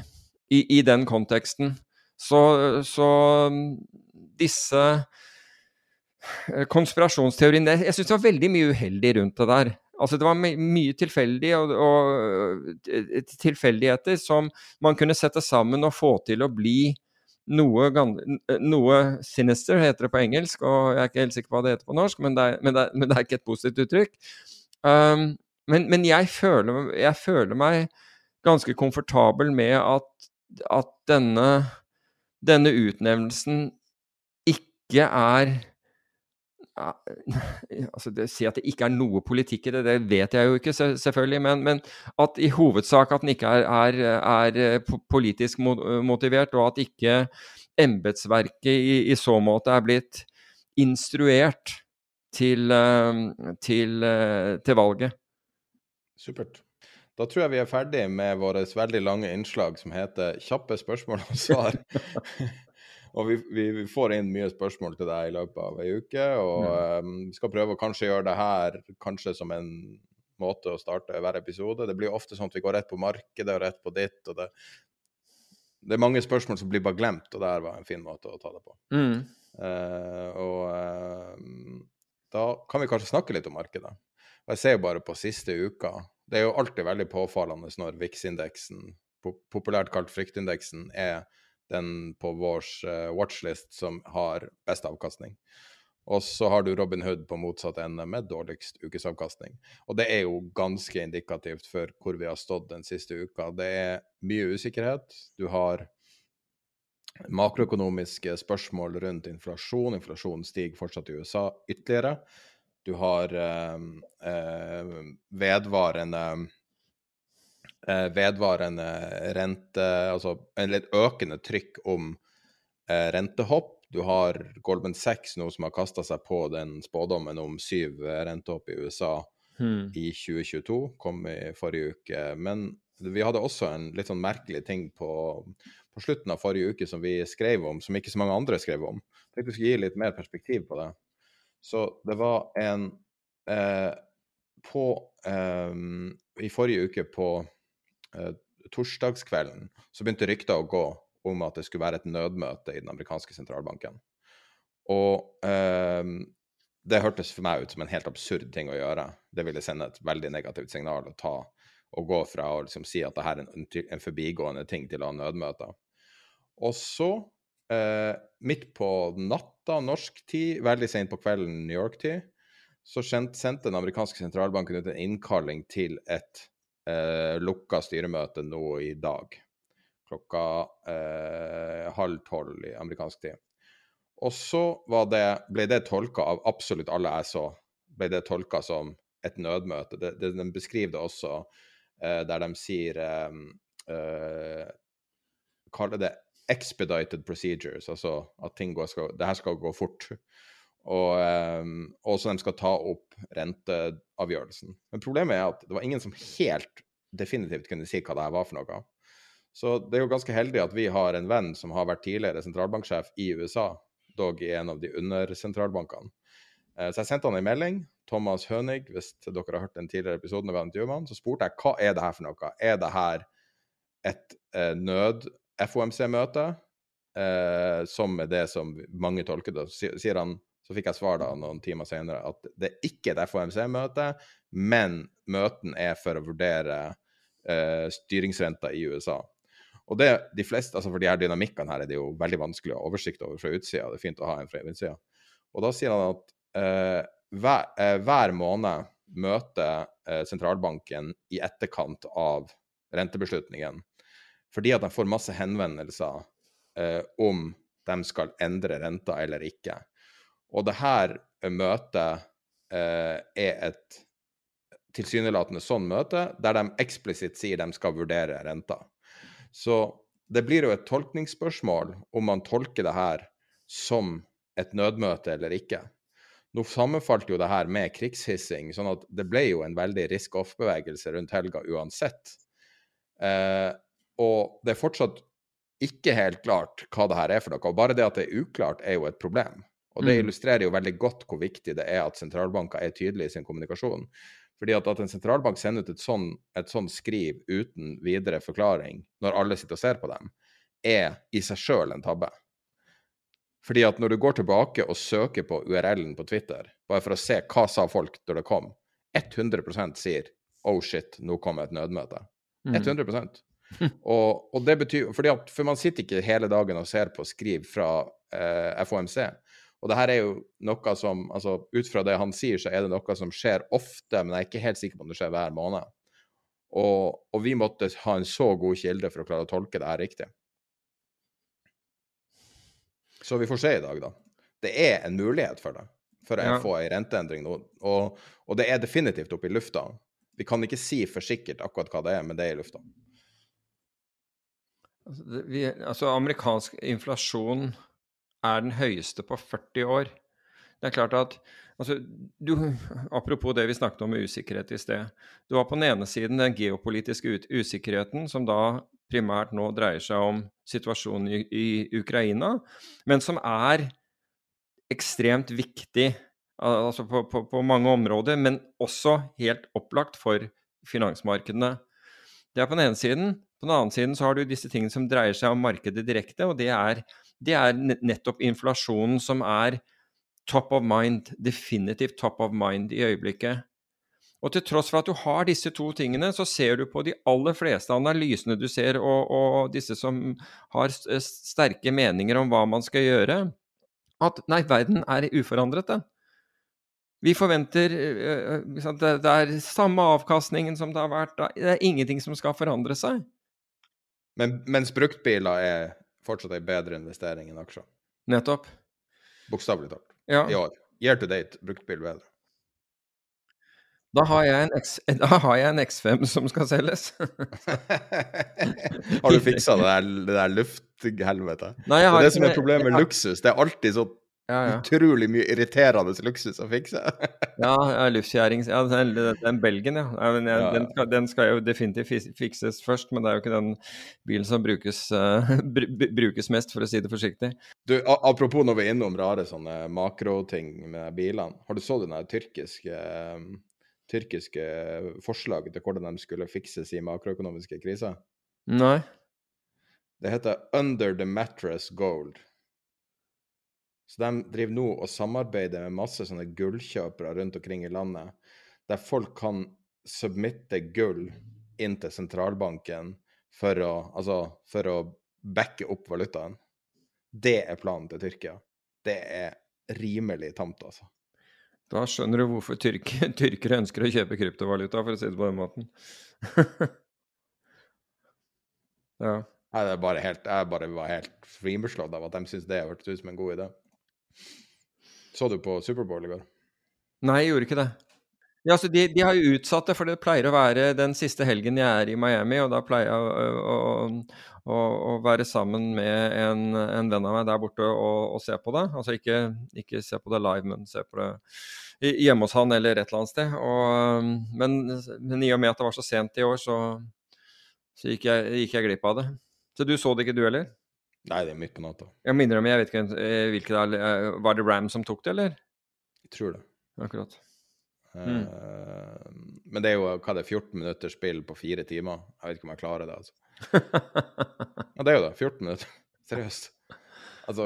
i, i den konteksten. Så, så disse Eh, konspirasjonsteorien Jeg syns det var veldig mye uheldig rundt det der. Altså Det var my mye tilfeldig og, og, eh, tilfeldigheter som man kunne sette sammen og få til å bli noe, noe, sinister, heter det på engelsk, og jeg er ikke helt sikker på hva det heter på norsk, men det er, men det er, men det er ikke et positivt uttrykk. Um, men, men jeg, føler, jeg, føler, meg ganske komfortabel med at, at denne, denne utnevnelsen ikke er altså det, Si at det ikke er noe politikk i det, det vet jeg jo ikke, selvfølgelig. Men, men at i hovedsak at den ikke er, er, er eh, politisk motivert, og at ikke embetsverket i, i, så måte er blitt instruert til, eh, til, eh, til valget. Supert. Da tror jeg vi er ferdig med vårt veldig lange innslag som heter 'Kjappe spørsmål og svar'. Og vi, vi, får inn mye spørsmål til deg i løpet av ei uke. Og mm. um, vi skal prøve å kanskje gjøre det her kanskje som en måte å starte hver episode. Det blir ofte sånn at vi går rett på markedet og rett på ditt. og det, det er mange spørsmål som blir bare glemt, og det her var en fin måte å ta det på. Mm. Uh, og uh, da kan vi kanskje snakke litt om markedet. Og jeg ser jo bare på siste uka. Det er jo alltid veldig påfallende når VIX-indeksen, populært kalt fryktindeksen, er den på vår uh, watchlist som har best avkastning. Og så har du Robin Hood på motsatt ende med dårligst ukesavkastning. Og det er jo ganske indikativt for hvor vi har stått den siste uka. Det er mye usikkerhet. Du har makroøkonomiske spørsmål rundt inflasjon. Inflasjonen stiger fortsatt i USA ytterligere. Du har eh, eh, vedvarende eh, vedvarende rente, altså en litt økende trykk om eh, rentehopp. Du har Goldman Sachs nå som har kasta seg på den spådommen om syv eh, rentehopp i USA Hmm. i 2022, kom i forrige uke. Men vi hadde også en litt sånn merkelig ting på, på slutten av forrige uke som vi skrev om, som ikke så mange andre skrev om. Jeg tenkte vi skulle gi litt mer perspektiv på det. Så det var en eh, På eh, I forrige uke, på eh, torsdagskvelden, så begynte rykter å gå om at det skulle være et nødmøte i den amerikanske sentralbanken. Og eh, det hørtes for meg ut som en helt absurd ting å gjøre. Det ville sende et veldig negativt signal å ta og gå fra å liksom si at det her er en, en forbigående ting, til å ha nødmøter. Og så, eh, midt på natta norsk tid, veldig sent på kvelden New York-tid, så sendte den amerikanske sentralbanken ut en innkalling til et eh, lukka styremøte nå i dag. Klokka eh, halv tolv i amerikansk tid. Og så ble det tolka av absolutt alle jeg så, ble det tolka som et nødmøte. Det, det, de beskriver det også eh, der de sier eh, eh, Kaller det expedited procedures, altså at ting går, skal, det her skal gå fort. Og og så de skal ta opp renteavgjørelsen. Men problemet er at det var ingen som helt definitivt kunne si hva det her var for noe. Så det er jo ganske heldig at vi har en venn som har vært tidligere sentralbanksjef i USA, dog i en av de undersentralbankene. Uh, så jeg sendte han en melding. Thomas Hønig, hvis dere har hørt den tidligere episoden, av så spurte jeg hva er det her for noe. Er det her et uh, nød-FOMC-møte, som er det som mange tolker det? Så Sier han så fikk jeg svar da noen timer senere at det er ikke et FOMC-møte, men møten er for å vurdere uh, styringsrenta i USA. Og det, de fleste, altså For de her dynamikkene her er det jo veldig vanskelig å ha oversikt over fra utsida. Det er fint å ha en fra innsida. Og da sier han at uh, hver, uh, hver, måned møter sentralbanken i etterkant av rentebeslutningen fordi at de får masse henvendelser om de skal endre renta eller ikke. Og det her møtet eh, er et tilsynelatende sånn møte, der de eksplisitt sier de skal vurdere renta. Så det blir jo et tolkningsspørsmål om man tolker det her som et nødmøte eller ikke. Nå sammenfalt jo det her med krigshissing, sånn at det ble jo en veldig risk-off-bevegelse rundt helga uansett. Eh, og det er fortsatt ikke helt klart hva det her er for noe. Og bare det at det er uklart, er jo et problem. Og det illustrerer jo veldig godt hvor viktig det er at sentralbanker er tydelige i sin kommunikasjon. Fordi at, at en sentralbank sender ut et sånn, et sånn skriv uten videre forklaring, når alle sitter og ser på dem, er i seg sjøl en tabbe. Fordi at når du går tilbake og søker på URL-en på Twitter, bare for å se hva sa folk da det kom, 100% sier 'oh shit, nå kom et nødmøte'. 100 og, og, det betyr fordi at, For man sitter ikke hele dagen og ser på skriv fra eh, FOMC. Og det her er jo noe som altså Ut fra det han sier, så er det noe som skjer ofte, men jeg er ikke helt sikker på om det skjer hver måned. Og, og vi måtte ha en så god kilde for å klare å tolke det her riktig. Så vi får se i dag, da. Det er en mulighet for det, for å ja. få ei renteendring nå. Og, og, det er definitivt oppe i lufta. Vi kan ikke si for sikkert akkurat hva det er, men det er i lufta. Altså, det, vi, altså amerikansk inflasjon er den høyeste på 40 år. Det er klart at altså, du, Apropos det vi snakket om med usikkerhet i sted. Du har på den ene siden den geopolitiske usikkerheten, som da primært nå dreier seg om situasjonen i, i Ukraina, men som er ekstremt viktig altså på, på, på, mange områder, men også helt opplagt for finansmarkedene. Det er på den ene siden. På den annen siden har du disse tingene som dreier seg om markedet direkte, og det er, det er nettopp inflasjonen som er top of mind, definitivt top of mind i øyeblikket. Og til tross for at du har disse to tingene, så ser du på de aller fleste analysene du ser, og, og disse som har sterke meninger om hva man skal gjøre, at nei, verden er uforandret, den. Vi forventer Det er samme avkastningen som det har vært. Det er ingenting som skal forandre seg. Men, mens bruktbiler er fortsatt ei bedre investering enn aksjer. Nettopp. Bokstavelig talt. Ja. I år. Year to date, brukt bil bedre. Da har X, da har jeg en X5 som skal selges. har du fiksa det der, det der lufthelvetet? Nei, Det er det som er problemet med luksus. Det er alltid så Ja, ja. utrolig mye irriterende luksus å fikse. Ja, ja, luftskjærings... Ja, den, den belgen, ja. ja. Den, skal, den skal jo definitivt fikses først, men det er jo ikke den bilen som brukes, br br- brukes mest, for å si det forsiktig. Du, Apropos når vi er innom rare sånne makroting med bilene. Har du så det tyrkiske, eh, tyrkiske forslaget til hvordan de skulle fikse sin makroøkonomiske krise? Nei. Det heter Under the Mattress Gold. Så de driver nå og samarbeider med masse sånne gullkjøpere rundt omkring i landet, der folk kan submitte gull inn til sentralbanken for å, altså, for å backe opp valutaen. Det er planen til Tyrkia. Det er rimelig tamt, altså. Da skjønner du hvorfor tyrk tyrkere ønsker å kjøpe kryptovaluta, for å si det på den måten. ja. Nei, det er bare helt, jeg bare var helt frimerslått av at de syns det hørtes ut som en god idé. Så du på Superbowl i går? Nei, jeg gjorde ikke det. Ja, så de, de har jo utsatt det, for det pleier å være den siste helgen jeg er i Miami, og da pleier jeg å, å, å, å være sammen med en, en venn av meg der borte og, og se på det. Altså ikke, ikke se på det live, men se på det hjemme hos han eller et eller annet sted. Og, men, men i og med at det var så sent i år, så, så gikk, jeg, gikk jeg glipp av det. Så du så det ikke du heller? Nei, det er midt på natta. Jeg minner om, jeg vet ikke eh, hvilket er. eh, Var det Ram som tok det, eller? Jeg tror det. Akkurat. Mm. Men det er jo hva det er, 14 minutters spill på fire timer. Jeg vet ikke om jeg klarer det, altså. Ja, det er jo det. 14 minutter. Seriøst. Altså,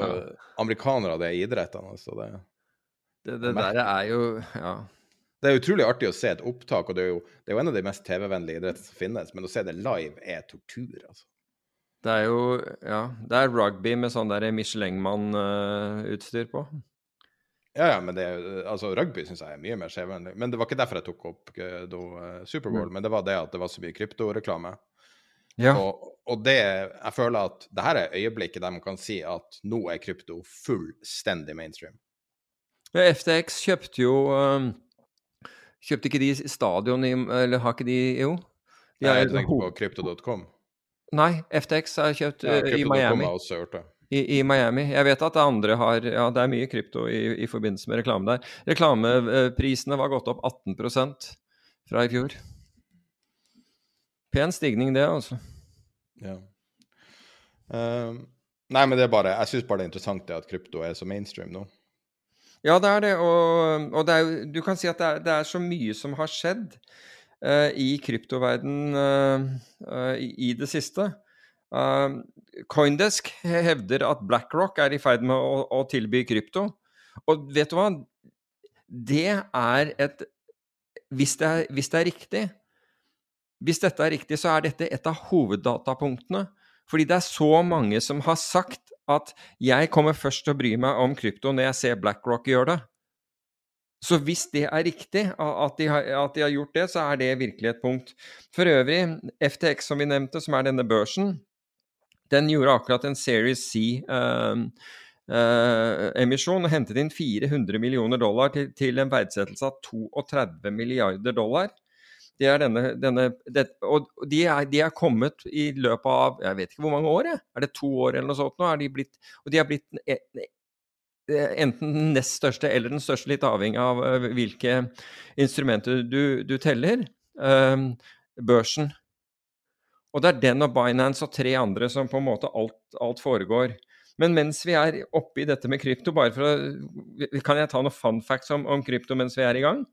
amerikanere, det er idrettene, altså. Det, Det, det der er jo Ja. det er utrolig artig å se et opptak, og det er jo, det er jo en av de mest TV-vennlige idrettene som finnes, men å se det live er tortur, altså. Det er jo Ja, det er rugby med sånn der Michelin-mann-utstyr på. Ja, ja, men det er, altså, rugby syns jeg er mye mer skjevvennlig. Men det var ikke derfor jeg tok opp eh, da, eh, Superbowl, men det var det at det var så mye kryptoreklame. Ja. Og, og det, jeg føler at det her er øyeblikket der man kan si at nå er krypto fullstendig mainstream. Ja, FTX kjøpte jo um, Kjøpte ikke de stadion i Eller har ikke de Jo? De Jeg tenker på krypto.com. Nei, FTX har kjøpt Ja, eh, i Miami. I, I Miami. Jeg vet at det andre har Ja, det er mye krypto i, i forbindelse med reklame der. Reklameprisene var gått opp 18% fra i fjor. Pen stigning, det, altså. Ja. Uh, nei, men det er bare Jeg syns bare det er interessant det at krypto er så mainstream nå. Ja, det er det. Og, og det er, du kan si at det er, det er så mye som har skjedd i kryptoverden eh, eh, i, det siste. Coindesk hevder at BlackRock er i ferd med å, å tilby krypto. Og vet du hva? Det er et hvis det er, hvis det er riktig Hvis dette er riktig, så er dette et av hoveddatapunktene. Fordi det er så mange som har sagt at jeg kommer først til å bry meg om krypto når jeg ser BlackRock gjøre det. Så hvis det er riktig at de, har, at de har gjort det, så er det virkelig et punkt. For øvrig, FTX som vi nevnte, som er denne børsen, den gjorde akkurat en Series C-emisjon og hentet inn 400 millioner dollar til, til en verdsettelse av 32 milliarder dollar. Det er denne, denne det, Og de er, de er kommet i løpet av jeg vet ikke hvor mange år, jeg. Er det to år eller noe sånt nå? Er de blitt, og de har blitt en- enten den nest største eller den største, litt avhengig av eh, hvilke instrumenter du, du teller. eh, børsen. Og det er den og Binance og tre andre som på en måte alt, alt foregår. Men mens vi er oppe i dette med krypto, bare for å Kan jeg ta noen fun facts om, om krypto mens vi er i gang?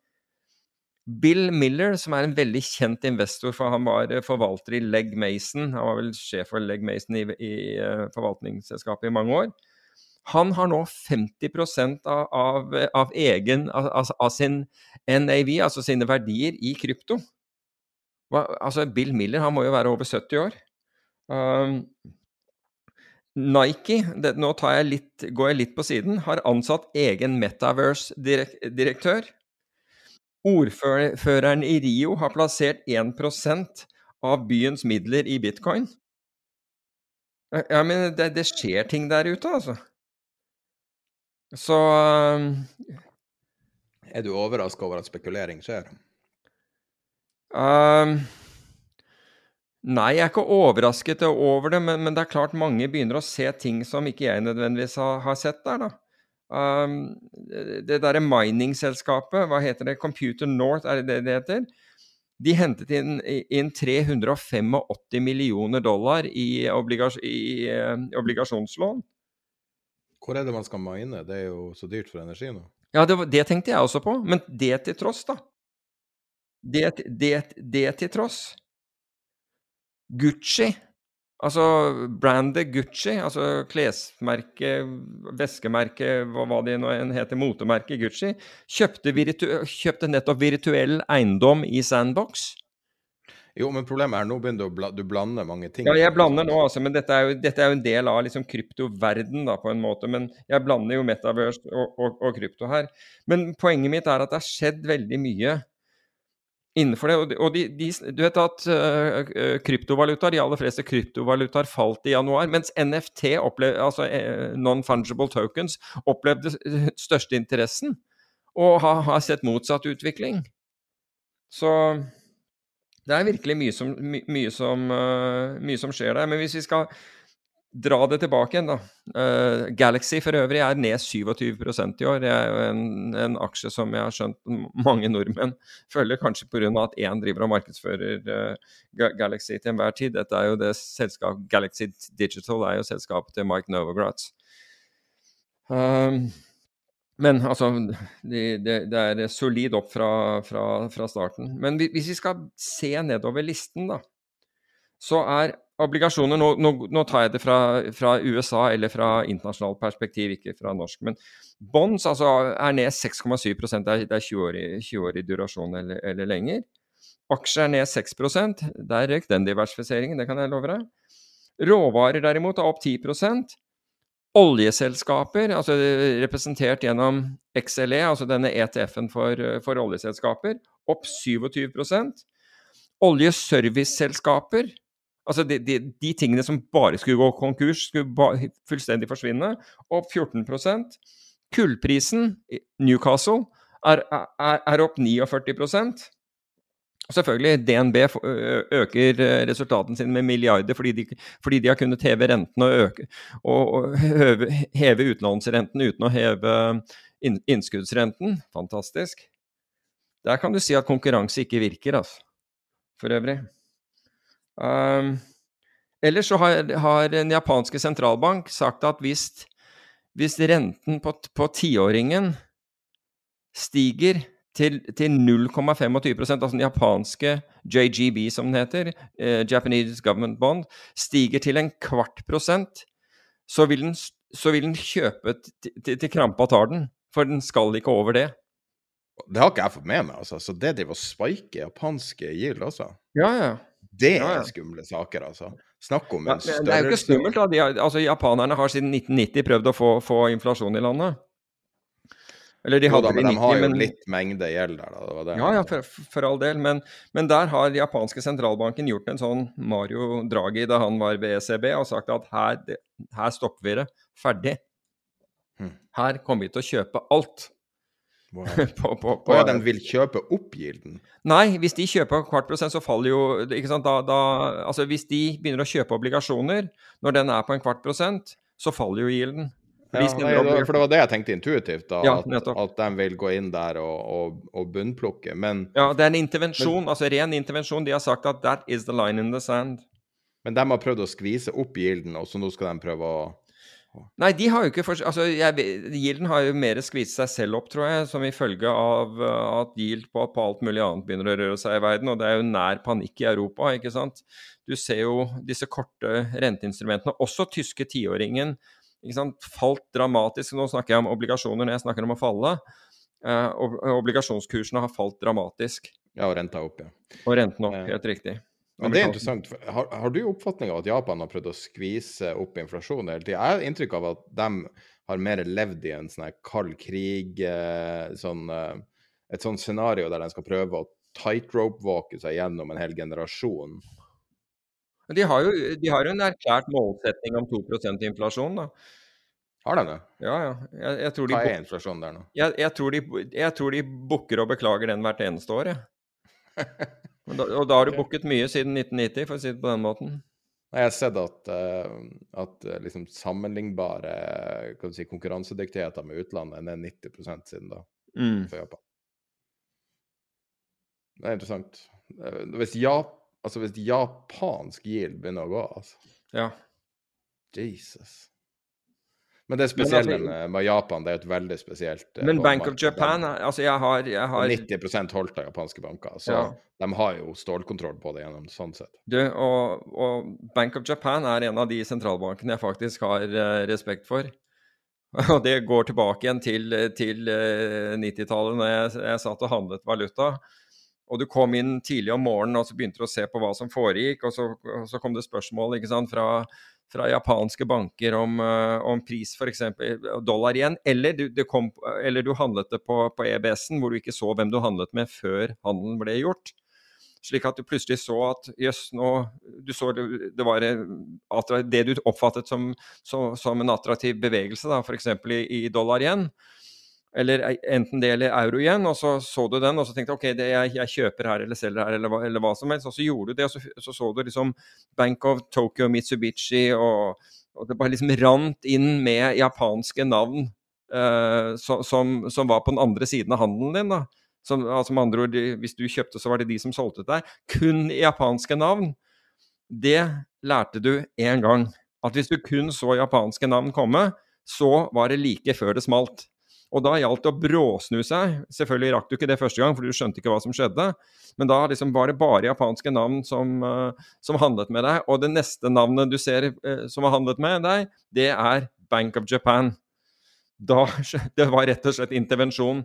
Bill Miller, som er en veldig kjent investor, for han var eh, forvalter i Legg Mason, han var vel sjef for Legg Mason i, i eh, forvaltningsselskapet i mange år, han har nå 50 av, av, av egen, av, av sin NAV, altså sine verdier, i krypto. Hva, altså Bill Miller han må jo være over 70 år. Um, Nike, det, nå jeg litt, går jeg litt på siden, har ansatt egen Metaverse-direktør. Ordføreren i Rio har plassert 1% av byens midler i bitcoin. Ja, men det, det skjer ting der ute, altså. Så um, Er du overraska over at spekulering skjer? Um, nei, jeg er ikke overrasket over det, men, men, det er klart mange begynner å se ting som ikke jeg nødvendigvis har, har sett der, da. Um, det derre mining-selskapet, hva heter det, Computer North, er det det det heter? De hentet inn, inn 385 millioner dollar i, obligas i uh, obligasjonslån. Hvor er det man skal mine? Det er jo så dyrt for energi nå. Ja, det, det tenkte jeg også på, men det til tross, da. Det, det, det til tross. Gucci, altså brandet Gucci, altså klesmerke, veskemerke, hva, hva det nå enn heter, motemerket Gucci, kjøpte, kjøpte, nettopp virtuell eiendom i Sandbox. Jo, men problemet er nå begynner du å bla, du blander mange ting. Ja, jeg blander nå, altså, men dette er jo, dette er jo en del av liksom kryptoverden, da, på en måte. Men jeg blander jo metaverse og, og, og krypto her. Men poenget mitt er at det har skjedd veldig mye innenfor det. Og de, de, du vet at uh, kryptovalutaer, de aller fleste kryptovalutaer falt i januar, mens NFT, opplevde, altså uh, non-fungible tokens, opplevde største interessen og har, har, sett motsatt utvikling. Så det er virkelig mye som, my, mye, som, uh, mye som, skjer der. Men hvis vi skal dra det tilbake igjen, da. Uh, Galaxy for øvrig er ned 27 i år. Det er jo en, en, aksje som jeg har skjønt mange nordmenn følger, kanskje pga. at én driver og markedsfører uh, Galaxy til enhver tid. Dette er jo det selskap, Galaxy Digital er jo selskapet til Mike Novogratz. Um, men altså, det, det, det er solid opp fra, fra, fra, starten. Men hvis vi skal se nedover listen, da, så er obligasjoner Nå, nå, nå tar jeg det fra, fra, USA eller fra internasjonalt perspektiv, ikke fra norsk. Men bonds altså, er ned 6,7 det er, det er 20 år i, 20 år i durasjon eller, eller, lenger. Aksjer er ned 6% Der røk den diversifiseringen, det kan jeg love deg. Råvarer derimot er opp 10 Oljeselskaper, altså representert gjennom XLE, altså denne ETF-en for, for oljeselskaper, opp 27% Oljeserviceselskaper, Altså de, de, de, tingene som bare skulle gå konkurs, skulle ba, fullstendig forsvinne. Opp 14% Kullprisen Newcastle er, er, er opp 49 Selvfølgelig, DNB øker resultatene sine med milliarder fordi de, fordi de har kunnet heve renten og, øke, og, og heve, heve utlånsrenten uten å heve innskuddsrenten. Fantastisk. Der kan du si at konkurranse ikke virker, altså. For øvrig. Um, ellers så har, har, den japanske sentralbank sagt at hvis, hvis renten på, tiåringen stiger til, til 0,25 altså den japanske JGB, som den heter, eh, Japanese Government Bond, stiger til en kvart prosent, så vil den, så vil den kjøpe til, til krampa tar den. For den skal ikke over det. Det har ikke jeg fått med meg, altså. Så det driver og spiker japanske gild, også? Ja, ja. Det er skumle saker, altså. Snakk om en størrelse Det er jo ikke skummelt, da. Har, altså, japanerne har siden 1990 prøvd å få, få inflasjon i landet. Eller de hadde jo da, men de har jo men... litt mengde gjeld der, da. Det var det. Ja, ja, for, for all del. Men, men, der har japanske sentralbanken gjort en sånn Mario Draghi da han var ved ECB, og sagt at her, her stopper vi det. Ferdig. Hm. Her kommer vi til å kjøpe alt. Wow. på, på, på, ja, de vil kjøpe opp gilden? Nei, hvis de kjøper kvart prosent, så faller jo ikke sant, da, da, altså Hvis de begynner å kjøpe obligasjoner når den er på en kvart prosent, så faller jo gilden. Ja, nei, for det var det jeg tenkte intuitivt, da, ja, at, at, de vil gå inn der og, og, og bunnplukke, men Ja, det er en intervensjon, men, altså ren intervensjon. De har sagt at 'that is the line in the sand'. Men de har prøvd å skvise opp gilden, og så nå skal de prøve å Nei, de har jo ikke for, altså, Gilden har jo mer skvist seg selv opp, tror jeg, som i følge av uh, at Gild på, på, alt mulig annet begynner å røre seg i verden. Og det er jo nær panikk i Europa, ikke sant. Du ser jo disse korte renteinstrumentene, også tyske tiåringen, falt dramatisk. Nå snakker jeg om obligasjoner når jeg snakker om å falle. Uh, obligasjonskursene har falt dramatisk. Ja, og renta opp, ja. Og renten opp, helt riktig. Men det er interessant. Har, har du oppfatning av at Japan har prøvd å skvise opp inflasjonen hele tida? Jeg har inntrykk av at de har mer levd i en sånn kald krig, eh, sånn, eh, et sånt scenario der de skal prøve å tightrope-walke seg gjennom en hel generasjon. De har jo de har en erklært målsetting om 2 inflasjon, da. Har de det? Ja, ja. Jeg, jeg Hva er inflasjonen der nå? Jeg, jeg, tror de, jeg tror de bukker og beklager den hvert eneste år, jeg. Da, og da har du booket mye siden 1990, for å si det på den måten? Jeg har sett at, uh, at uh, liksom sammenlignbare kan si, konkurransedyktigheter med utlandet er 90 siden da, Mm. for Japan. Det er interessant. Uh, hvis, Jap altså, hvis japansk yield begynner å gå, altså Ja. Jesus. Men det spesielle altså- med, Japan, det er et veldig spesielt eh, Men Bank of. Japan Altså, jeg har, jeg har 90% holdt av japanske banker, så Ja. de har jo stålkontroll på det gjennom sånn sett. Du, og, og Bank of Japan er en av de sentralbankene jeg faktisk har eh, respekt for. Og det går tilbake igjen til, til eh, 90-tallet, når jeg, jeg satt og handlet valuta. Og du kom inn tidlig om morgenen og så begynte du å se på hva som foregikk. Og så, og så kom det spørsmål sant, fra, fra japanske banker om, eh, om pris, f.eks. dollar igjen. Eller du, kom, eller du handlet det på, på EBS-en, hvor du ikke så hvem du handlet med før handelen ble gjort. Slik at du plutselig så at jøss, nå Du så det, det var attra- det du oppfattet som, som, som en attraktiv bevegelse, da, f.eks. I, i dollar igjen. Eller e- enten det eller euro igjen, og så så du den og så tenkte du, ok, det, jeg, jeg kjøper her eller selger her eller, hva- eller hva som helst. Og så gjorde du det, og så så, så du liksom Bank of Tokyo, Mitsubishi, og, og det bare liksom rant inn med japanske navn uh, så, som, som var på den andre siden av handelen din. da. Som, altså med andre ord, hvis du kjøpte, så var det de som solgte til deg. Kun japanske navn. Det lærte du én gang. At hvis du kun så japanske navn komme, så var det like før det smalt. Og da gjaldt det å bråsnu seg. Selvfølgelig rakk du ikke det første gang, for du skjønte ikke hva som skjedde. Men da liksom var det bare japanske navn som, eh, som handlet med deg. Og det neste navnet du ser eh, som har handlet med deg, det er Bank of Japan. Da, det var rett og slett intervensjon.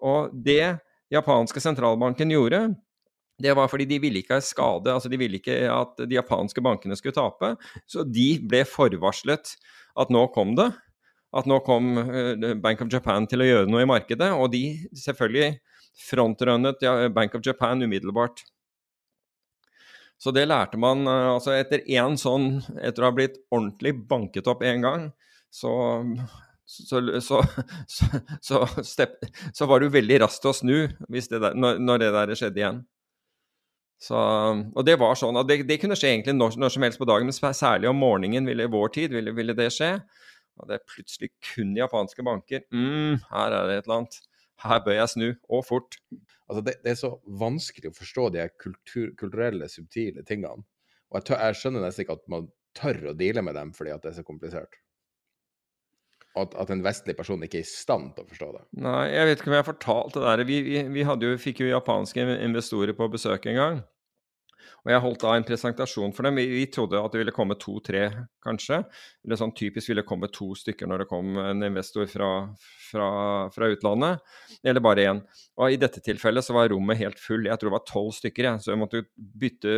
Og det japanske sentralbanken gjorde, det var fordi de ville ikke ha skade, altså de ville ikke at de japanske bankene skulle tape. Så de ble forvarslet at nå kom det. At nå kom eh, Bank of Japan til å gjøre noe i markedet. Og de selvfølgelig frontrunnet Bank of Japan umiddelbart. Så det lærte man eh, altså etter én sånn Etter å ha blitt ordentlig banket opp én gang, så så, så, så, step, så var du veldig rask til å snu det der, når, når det der skjedde igjen. Og det var sånn, det, det kunne skje egentlig når, når, som helst på dagen, men særlig om morgenen ville i vår tid ville, ville det skje. Og det er plutselig kun japanske banker. mm, her er det et eller annet. Her bør jeg snu, og fort. Altså det, det er så vanskelig å forstå de kultur, kulturelle, subtile tingene. Og jeg, tør, jeg skjønner nesten ikke at man tør å deale med dem fordi det er så komplisert. At, at en vestlig person ikke er i stand til å forstå det. Nei, jeg vet ikke om jeg har fortalt det der. Vi, vi, vi jo, fikk jo japanske investorer på besøk en gang. Og jeg holdt da en presentasjon for dem. Vi, vi trodde at det ville komme to-tre, kanskje. Eller sånn typisk ville komme to stykker når det kom en investor fra, fra, fra utlandet. Eller bare én. Og i dette tilfellet så var rommet helt full. Jeg tror det var tolv stykker, jeg. så jeg måtte bytte,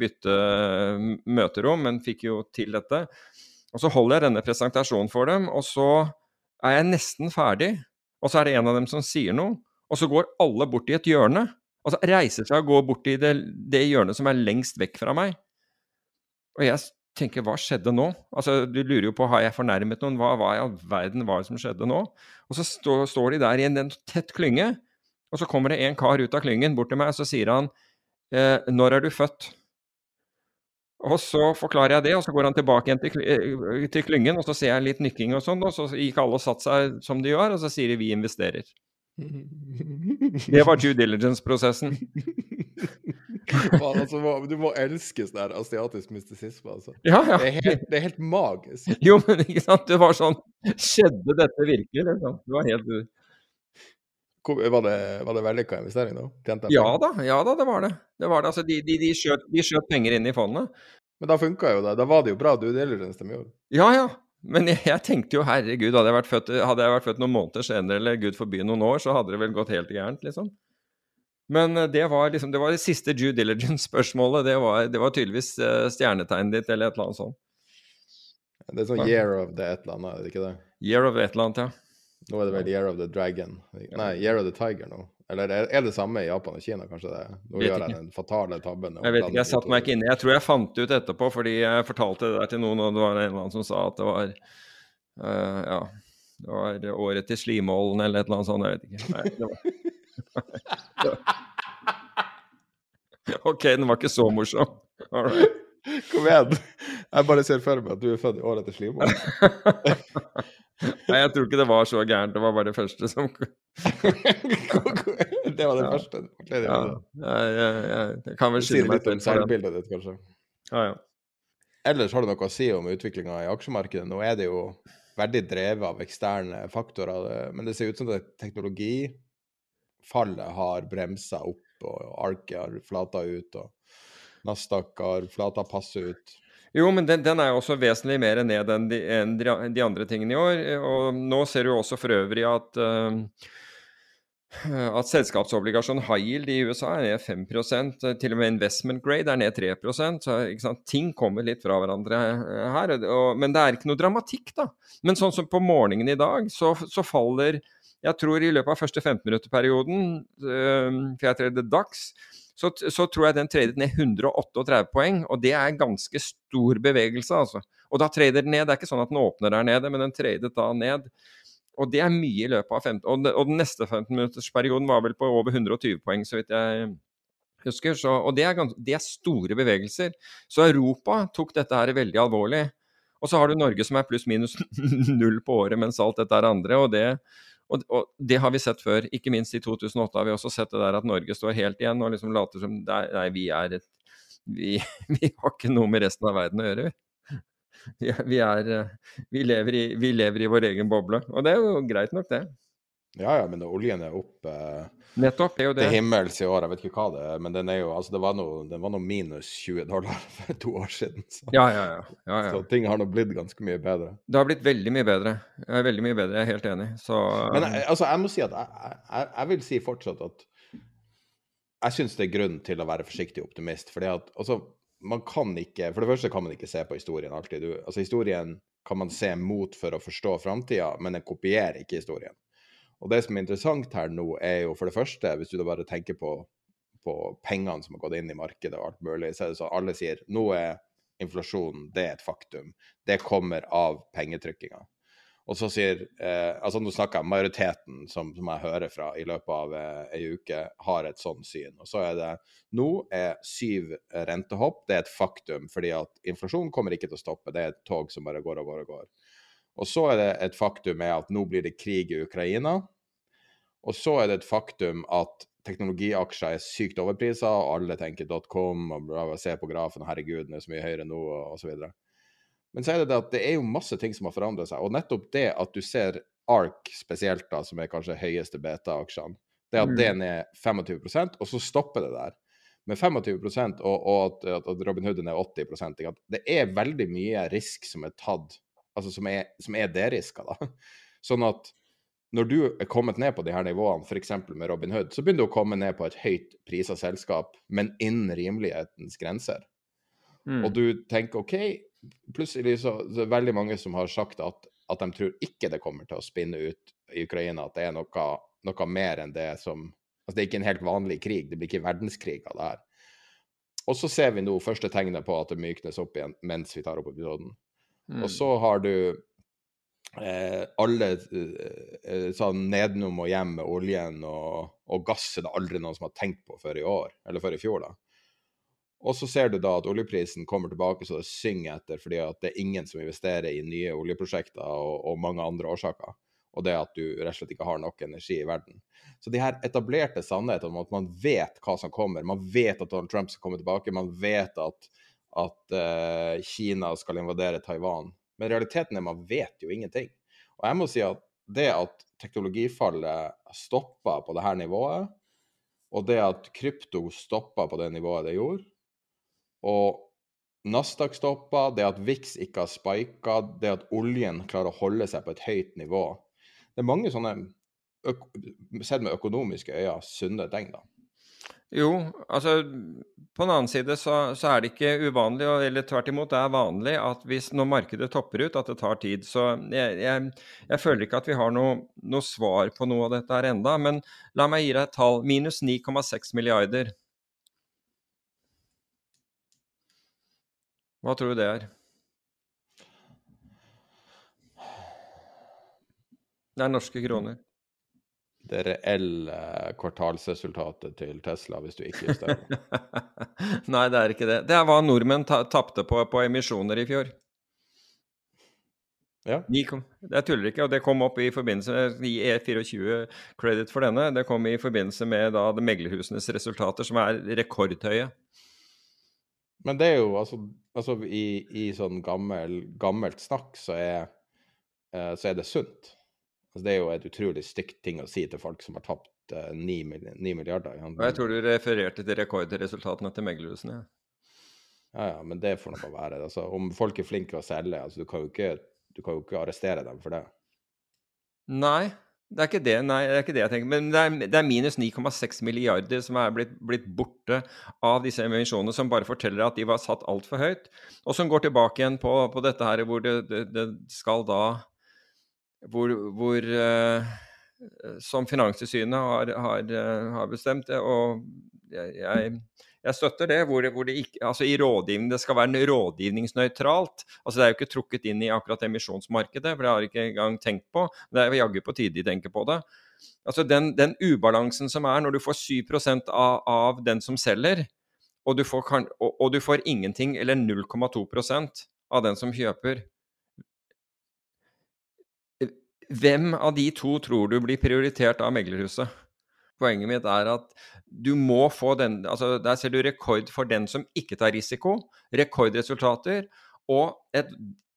bytte møterom, men fikk jo til dette. Og så holder jeg denne presentasjonen for dem, og så er jeg nesten ferdig. Og så er det en av dem som sier noe, og så går alle bort i et hjørne. Altså reiser seg og går bort i det, det hjørnet som er lengst vekk fra meg. Og jeg tenker, hva skjedde nå? Altså, Du lurer jo på, har jeg fornærmet noen? Hva, hva i all verden var det som skjedde nå? Og så stå, står de der i en, tett klynge, og så kommer det en kar ut av klyngen bort til meg, og så sier han eh, Når er du født? Og så forklarer jeg det, og så går han tilbake igjen til, til klyngen, og så ser jeg litt nykking og sånn, og så gikk alle og satt seg som de gjør, og så sier de vi investerer. Det var due diligence-prosessen. altså, du må elske sånn der asiatisk mystisisme, altså. Ja, ja. Det er, helt, det er helt magisk. Jo, men ikke sant, det var sånn Skjedde dette virkelig, liksom? Det var helt Var det, var det vellykka investering, da? Tjente Ja da, ja da, det var det. det, var det. Altså, de, de, de, skjøt, de skjøt penger inn i fondet. Men da funka jo det. Da var det jo bra due diligence de gjorde. Ja, ja. Men jeg, jeg, tenkte jo herregud, hadde jeg, vært født, hadde jeg vært født noen måneder senere, eller gud forby noen år, så hadde det vel gått helt gærent, liksom. Men det var liksom, det var det siste due diligence-spørsmålet. Det, det, var tydeligvis stjernetegnet ditt, eller et eller annet sånt. Det er sånn year of the et eller annet, er det ikke det? Year of et eller annet, ja. Nå er det vel Year of the Dragon. Nei, Year of the Tiger nå. Eller er det samme i Japan og Kina, kanskje det? Nå vet gjør ikke. jeg den fatale tabben. Jeg vet ikke, jeg satte meg ikke inne. Jeg tror jeg fant det ut etterpå, fordi jeg fortalte det der til noen, og det var en eller annen som sa at det var uh, Ja, det var året til Slimålen eller et eller annet sånt, jeg vet ikke. Nei, det var ok, den var ikke så morsom. All right. Kom igjen! Jeg bare ser for meg at du er født i året til Slimo. Nei, jeg tror ikke det var så gærent. Det var bare det første som det var det første. Det ja, jeg, jeg, jeg, jeg kan vel skille meg litt om selvbildet ditt, kanskje. Ja, ja. Ellers har du noe å si om utviklinga i aksjemarkedet. Nå er det jo veldig drevet av eksterne faktorer, men det ser ut som at teknologifallet har bremsa opp, og Arket har flata ut, og Nasdaq har flata passe ut. Jo, men den, den, er jo også vesentlig mer ned enn de, enn de, andre tingene i år. Og nå ser du også for øvrig at uh, at selskapsobligasjon high yield i USA er ned 5% til og med investment grade er ned 3% så Ting kommer litt fra hverandre her. Og, men det er ikke noe dramatikk, da. Men sånn som på morgenen i dag, så, så faller Jeg tror i løpet av første 15-minutterperioden, øh, for jeg tredde dags, så, så, tror jeg den tradet ned 138 poeng, og det er ganske stor bevegelse, altså. Og da trader den ned. Det er ikke sånn at den åpner der nede, men den tradet da ned. Og det er mye i løpet av 15 Og, og den neste 15-minuttersperioden var vel på over 120 poeng, så vidt jeg husker. Så, og det er, gans, det er, store bevegelser. Så Europa tok dette her veldig alvorlig. Og så har du Norge som er pluss-minus null på året, mens alt dette er andre. Og det, og, og det, har vi sett før. Ikke minst i 2008 har vi også sett det der at Norge står helt igjen og liksom later som Nei, vi er et vi, vi har ikke noe med resten av verden å gjøre, vi vi, er, eh, vi, lever i, vi, lever i, vår egen boble. Og det er jo greit nok, det. Ja, ja, men oljen er opp eh, Nettopp, Det er jo det. til himmels i år. Jeg vet ikke hva det er, men den, er jo, altså, det var noe, den var noe minus 20 dollar for to år siden. Så, ja, ja, ja, ja, ja. så ting har nå blitt ganske mye bedre. Det har blitt veldig mye bedre. Jeg er veldig mye bedre, jeg er helt enig. Så, men jeg, altså, jeg må si at jeg, jeg, jeg vil si fortsatt at jeg syns det er grunn til å være forsiktig optimist. fordi at altså, man kan ikke For det første kan man ikke se på historien alltid. Du, altså Historien kan man se mot for å forstå framtida, men den kopierer ikke historien. Og det som er interessant her nå, er jo for det første, hvis du da bare tenker på, på pengene som har gått inn i markedet og alt mulig, så er det sånn alle sier nå er inflasjonen det er et faktum. Det kommer av pengetrykkinga. Og så sier eh, altså Nå snakker jeg majoriteten som, som, jeg hører fra i løpet av eh, uke, har et sånn syn. Og så er det Nå er syv rentehopp det er et faktum, fordi at inflasjonen kommer ikke til å stoppe. Det er et tog som bare går og går og går. Og så er det et faktum med at nå blir det krig i Ukraina. Og så er det et faktum at teknologiaksjer er sykt overprisa, og alle tenker .com og ser på grafen, herregud, den er så mye høyere nå, og osv. Men så er det det at det er jo masse ting som har forandret seg. Og nettopp det at du ser ARK spesielt, da, som er kanskje høyeste beta-aksjene, det at mm. den er 25% og så stopper det der. Med 25 og, og at, at Robin Hood er 80% Det er veldig mye risk som er tatt, altså som er, som er deriska, da. Sånn at når du er kommet ned på de her nivåene, f.eks. med Robin Hood, så begynner du å komme ned på et høyt prisa selskap, men innen rimelighetens grenser. Mm. Og du tenker OK, plutselig så, så er det veldig mange som har sagt at, at, de tror ikke det kommer til å spinne ut i Ukraina, at det er noe, noe mer enn det som Altså, det er ikke en helt vanlig krig, det blir ikke verdenskrig av det her. Og så ser vi nå første tegnet på at det myknes opp igjen mens vi tar opp episoden. Mm. Og så har du eh, alle eh, sånn nedenom og hjem med oljen og, og gass er det aldri noen som har tenkt på før i år, eller før i fjor, da. Og så ser du da at oljeprisen kommer tilbake så det synger etter, fordi at det er ingen som investerer i nye oljeprosjekter og, og mange andre årsaker. Og det at du rett og slett ikke har nok energi i verden. Så de her etablerte sannhetene om at man vet hva som kommer, man vet at Donald Trump skal komme tilbake, man vet at, at uh, Kina skal invadere Taiwan. Men realiteten er man vet jo ingenting. Og jeg må si at det at teknologifallet stoppa på det her nivået, og det at krypto stoppa på det nivået det gjorde, og Nasdaq stoppa, det at VIX ikke har spika, det at oljen klarer å holde seg på et høyt nivå. Det er mange sånne, sett med økonomiske øyne, sunne tegn, da. Jo, altså på den annen side så, så, er det ikke uvanlig, eller tvert imot, det er vanlig at hvis når markedet topper ut, at det tar tid. Så jeg, jeg, jeg føler ikke at vi har noe, noe, svar på noe av dette her enda, men la meg gi deg et tall. Minus 9,6 milliarder. Hva tror du det er? Det er norske kroner. Det reelle kvartalsresultatet til Tesla hvis du ikke justerer. Nei, det er ikke det. Det er hva nordmenn ta tapte på, på emisjoner i fjor. Ja. Kom, jeg tuller ikke, og det kom opp i forbindelse med Gi E24 credit for denne. Det kom i forbindelse med da meglerhusenes resultater, som er rekordhøye. Men det er jo altså, altså i, i, sånn gammel, gammelt snakk så er, eh, så er det sunt. Altså, det er jo et utrolig stygt ting å si til folk som har tapt eh, 9, 9 milliarder. Og jeg tror du refererte til rekordresultatene til meglerhusene. Ja, ja, men det får nok være. Altså, om folk er flinke å selge, altså, du kan ikke du kan jo ikke arrestere dem for det. Nei, det er ikke det, Nei, det, er ikke det jeg tenker. Men det er, det er minus 9,6 milliarder som er blitt, blitt, borte av disse emisjonene, som bare forteller at de var satt altfor høyt. Og som går tilbake igjen på, på dette her hvor det, det skal da Hvor, hvor uh, Som Finanstilsynet har, har, uh, har, bestemt det, og jeg, jeg støtter det, hvor hvor det ikke, altså i rådgivning, det skal være rådgivningsnøytralt. Altså Det er jo ikke trukket inn i akkurat emisjonsmarkedet, for det har jeg ikke engang tenkt på. Det er jaggu på tide de tenker på det. Altså den, den, ubalansen som er når du får 7 av, av den som selger, og du, får, og, og du får ingenting, eller 0,2% av den som kjøper. Hvem av de to tror du blir prioritert av meglerhuset? Poenget mitt er at du må få den altså Der ser du rekord for den som ikke tar risiko, rekordresultater, og et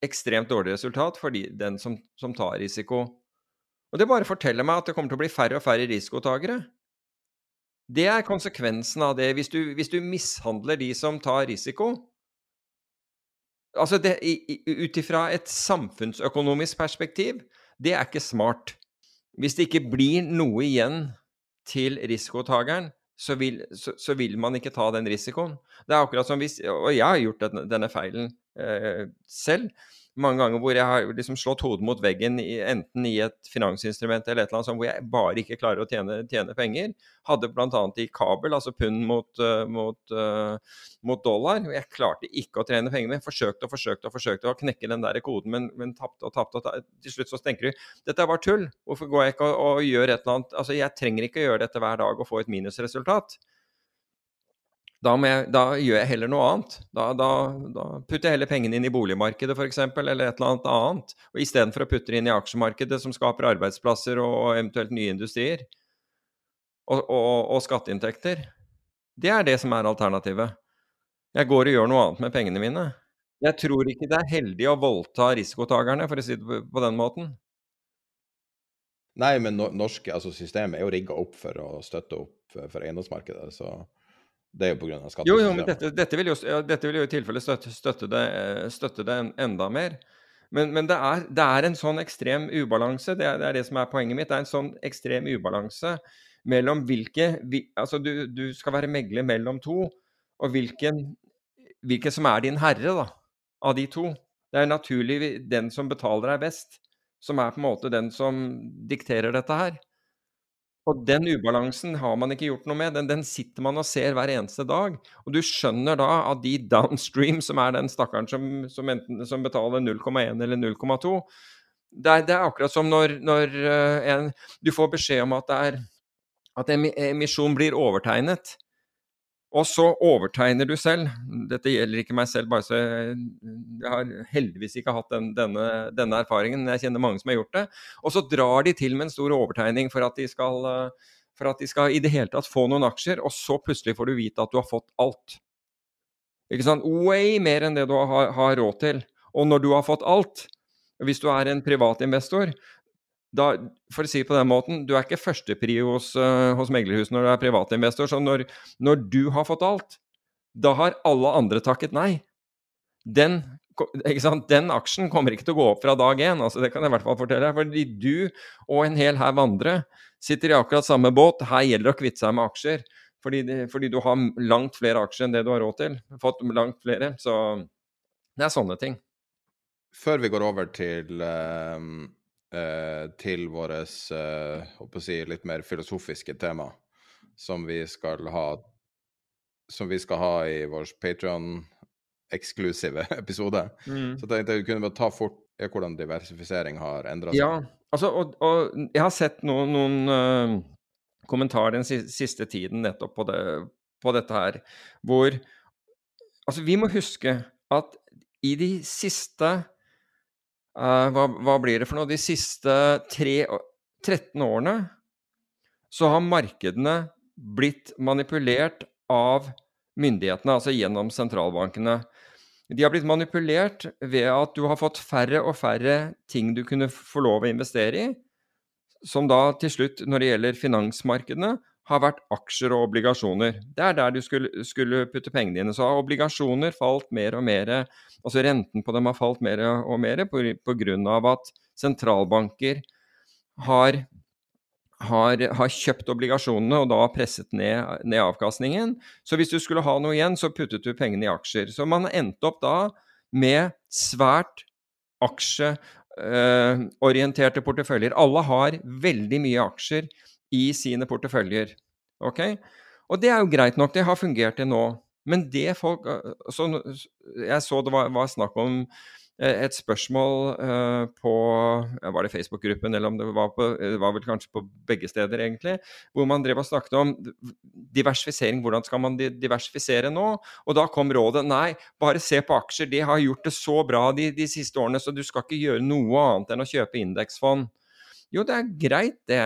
ekstremt dårlig resultat for de, den som, som, tar risiko. Og Det bare forteller meg at det kommer til å bli færre og færre risikotakere. Det er konsekvensen av det. Hvis du, hvis du mishandler de som tar risiko Altså Ut ifra et samfunnsøkonomisk perspektiv, det er ikke smart. Hvis det ikke blir noe igjen til risikotakeren, så vil, så, så vil, man ikke ta den risikoen. Det er akkurat som hvis Og jeg har gjort denne, feilen eh, selv mange ganger hvor jeg har liksom slått hodet mot veggen, i, enten i et finansinstrument eller et eller annet sånt, hvor jeg bare ikke klarer å tjene, tjene penger. Hadde bl.a. i kabel, altså pund mot, uh, mot, uh, mot, dollar. og Jeg klarte ikke å trene penger, men forsøkte og forsøkte og forsøkte å knekke den der koden, men, men tapte og tapte. Til slutt så tenker du dette er bare tull. Hvorfor går jeg ikke og, og gjør et eller annet Altså, jeg trenger ikke å gjøre dette hver dag og få et minusresultat. Da, jeg, da, gjør jeg heller noe annet. Da, da, da, putter jeg heller pengene inn i boligmarkedet f.eks., eller et eller annet annet. Og Istedenfor å putte det inn i aksjemarkedet, som skaper arbeidsplasser og, eventuelt nye industrier. Og, og, og, skatteinntekter. Det er det som er alternativet. Jeg går og gjør noe annet med pengene mine. Jeg tror ikke det er heldig å voldta risikotakerne, for å si det på den måten. Nei, men norske, altså systemet er jo rigga opp for å støtte opp for eiendomsmarkedet. så det er jo pga. skatten. Jo, jo, men dette, dette, vil jo, dette, vil jo, i tilfelle støtte, støtte, det, støtte det, enda mer. Men, men det, er, det, er, en sånn ekstrem ubalanse. Det er, det er, det som er poenget mitt. Det er en sånn ekstrem ubalanse mellom hvilke Altså, du, du skal være megler mellom to, og hvilken, hvilken som er din herre, da, av de to. Det er naturlig den som betaler deg best, som er på en måte den som dikterer dette her. Og den ubalansen har man ikke gjort noe med. Den, den, sitter man og ser hver eneste dag. Og du skjønner da at de downstream, som er den stakkaren som, som, enten, som betaler 0,1 eller 0,2 det, det, er akkurat som når, når uh, en, du får beskjed om at, er, at emisjon blir overtegnet. Og så overtegner du selv. Dette gjelder ikke meg selv, bare så jeg, har heldigvis ikke hatt den, denne, denne, erfaringen, jeg kjenner mange som har gjort det. Og så drar de til med en stor overtegning for at de skal, for at de skal i det hele tatt få noen aksjer, og så plutselig får du vite at du har fått alt. Ikke sant? Way mer enn det du har, har råd til. Og når du har fått alt, hvis du er en privatinvestor, da, for å si det på den måten, du er ikke førsteprio hos, uh, hos meglerhus når du er privatinvestor. Så når, når, du har fått alt, da har alle andre takket nei. Den, Den aksjen kommer ikke til å gå opp fra dag én, altså, det kan jeg i hvert fall fortelle deg. Fordi du og en hel haug andre sitter i akkurat samme båt. Her gjelder det å kvitte seg med aksjer. Fordi, fordi, du har langt flere aksjer enn det du har råd til. Fått langt flere. Så det er sånne ting. Før vi går over til uh eh, til våre eh, si, litt mer filosofiske tema, som vi skal ha som vi skal ha i vår Patrion eksklusive episode. Mm. Så jeg tenkte jeg kunne bare ta fort ja, hvordan diversifisering har endra seg. Ja, altså, og, og jeg har sett noen, noen uh, kommentarer den siste tiden nettopp på, det, på dette her, hvor Altså, vi må huske at i de siste hva, hva blir det for noe? De siste tre, 13 årene så har markedene blitt manipulert av myndighetene, altså gjennom sentralbankene. De har blitt manipulert ved at du har fått færre og færre ting du kunne få lov å investere i, som da til slutt, når det gjelder finansmarkedene, har vært aksjer og obligasjoner. Det er der du skulle, skulle putte pengene dine. Så har obligasjoner falt mer og mer, altså renten på dem har falt mer og mer av at sentralbanker har har, har kjøpt obligasjonene og da presset ned, ned avkastningen. Så hvis du skulle ha noe igjen, så puttet du pengene i aksjer. Så man endte opp da med svært aksjeorienterte porteføljer. Alle har veldig mye aksjer i sine porteføljer. Ok? Og det er jo greit nok, det har fungert til nå. Men det folk så, Jeg så det var, var snakk om eh, et spørsmål uh, på Var det Facebook-gruppen, eller om det var på Det var vel kanskje på begge steder, egentlig. Hvor man drev og snakket om diversifisering. Hvordan skal man diversifisere nå? Og da kom rådet nei, bare se på aksjer. De har gjort det så bra de, de siste årene, så du skal ikke gjøre noe annet enn å kjøpe indeksfond. Jo, det er greit, det.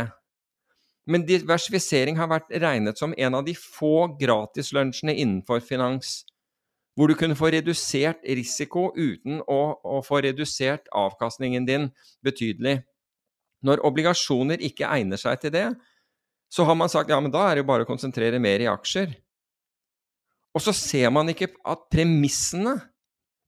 Men diversifisering har vært regnet som en av de få gratislunsjene innenfor finans. Hvor du kunne få redusert risiko uten å, å, få redusert avkastningen din betydelig. Når obligasjoner ikke egner seg til det, så har man sagt ja, men da er det jo bare å konsentrere mer i aksjer. Og så ser man ikke at premissene,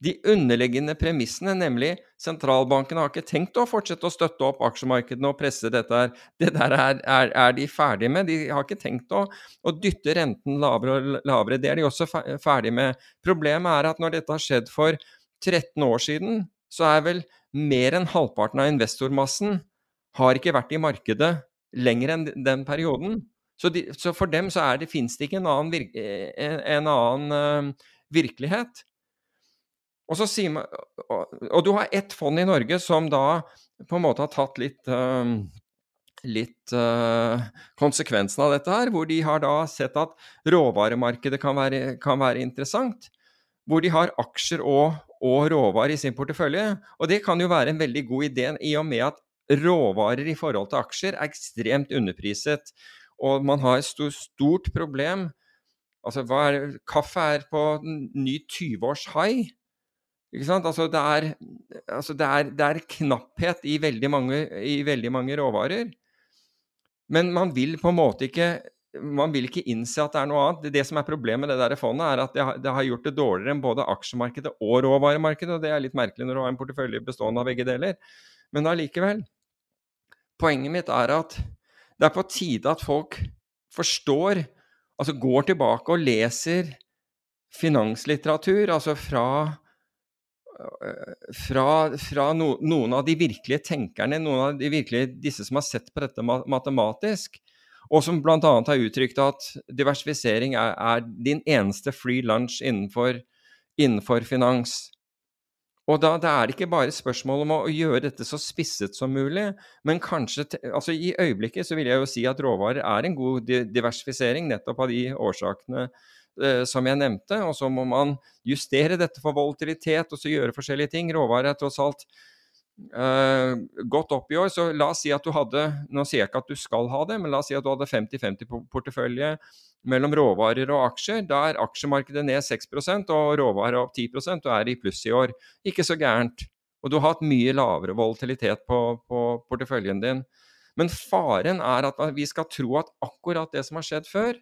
de underliggende premissene, nemlig sentralbankene har ikke tenkt å fortsette å støtte opp aksjemarkedene og presse dette her. Det der er, er, er de ferdige med. De har ikke tenkt å, å, dytte renten lavere og lavere. Det er de også ferdige med. Problemet er at når dette har skjedd for 13 år siden, så er vel mer enn halvparten av investormassen har ikke vært i markedet lenger enn den perioden. Så, de, så for dem så det, finnes det ikke en annen, virke, en annen uh, virkelighet. Og, man, og, og, du har ett fond i Norge som da på en måte har tatt litt um, litt uh, konsekvensen av dette her, hvor de har da sett at råvaremarkedet kan være, kan være interessant. Hvor de har aksjer og, og råvarer i sin portefølje. Og det kan jo være en veldig god idé i og med at råvarer i forhold til aksjer er ekstremt underpriset. Og man har et stort, stort problem. Altså, er, kaffe er på ny 20-års high. Altså, det er, altså det, er, det er, knapphet i veldig, mange, i veldig mange råvarer. Men man vil på en måte ikke ikke innse at det er noe annet. Det som er problemet med det der fondet, er at det har, det har gjort det dårligere enn både aksjemarkedet og råvaremarkedet. og Det er litt merkelig når du har en portefølje bestående av begge deler. Men allikevel. Poenget mitt er at det er på tide at folk forstår, altså går tilbake og leser finanslitteratur, altså fra fra, fra no, noen av de virkelige tenkerne, noen av de virkelige, disse som har sett på dette matematisk, og som bl.a. har uttrykt at diversifisering er, er, din eneste free lunch innenfor, innenfor finans. Og da det er ikke bare spørsmål om å gjøre dette så spisset som mulig, men kanskje altså I øyeblikket så vil jeg jo si at råvarer er en god diversifisering, nettopp av de årsakene som jeg nevnte. Og så må man justere dette for volatilitet og så gjøre forskjellige ting. Råvarer er tross alt Uh, gått opp i år, så la oss si at du hadde Nå sier jeg ikke at du skal ha det, men la oss si at du hadde 50-50 portefølje mellom råvarer og aksjer. Da er aksjemarkedet ned 6% og råvarer opp 10% og er i pluss i år. Ikke så gærent. Og du har hatt mye lavere volatilitet på, på porteføljen din. Men faren er at vi skal tro at akkurat det som har skjedd før,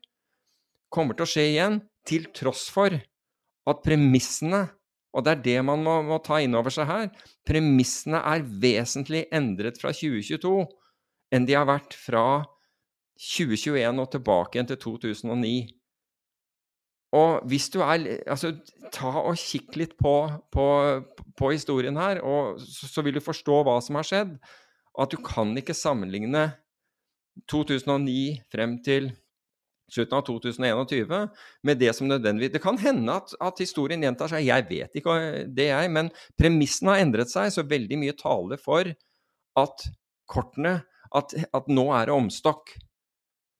kommer til å skje igjen, til tross for at premissene og det er det man må, må ta inn over seg her. Premissene er vesentlig endret fra 2022 enn de har vært fra 2021 og tilbake igjen til 2009. Og hvis du er Altså, ta og kikk litt på, på, på historien her, og så, så, vil du forstå hva som har skjedd. At du kan ikke sammenligne 2009 frem til slutten av 2021 med det som nødvendigvis Det kan hende at, at, historien gjentar seg, jeg vet ikke det, jeg. Men premissene har endret seg, så veldig mye taler for at kortene At, at nå er det omstokk.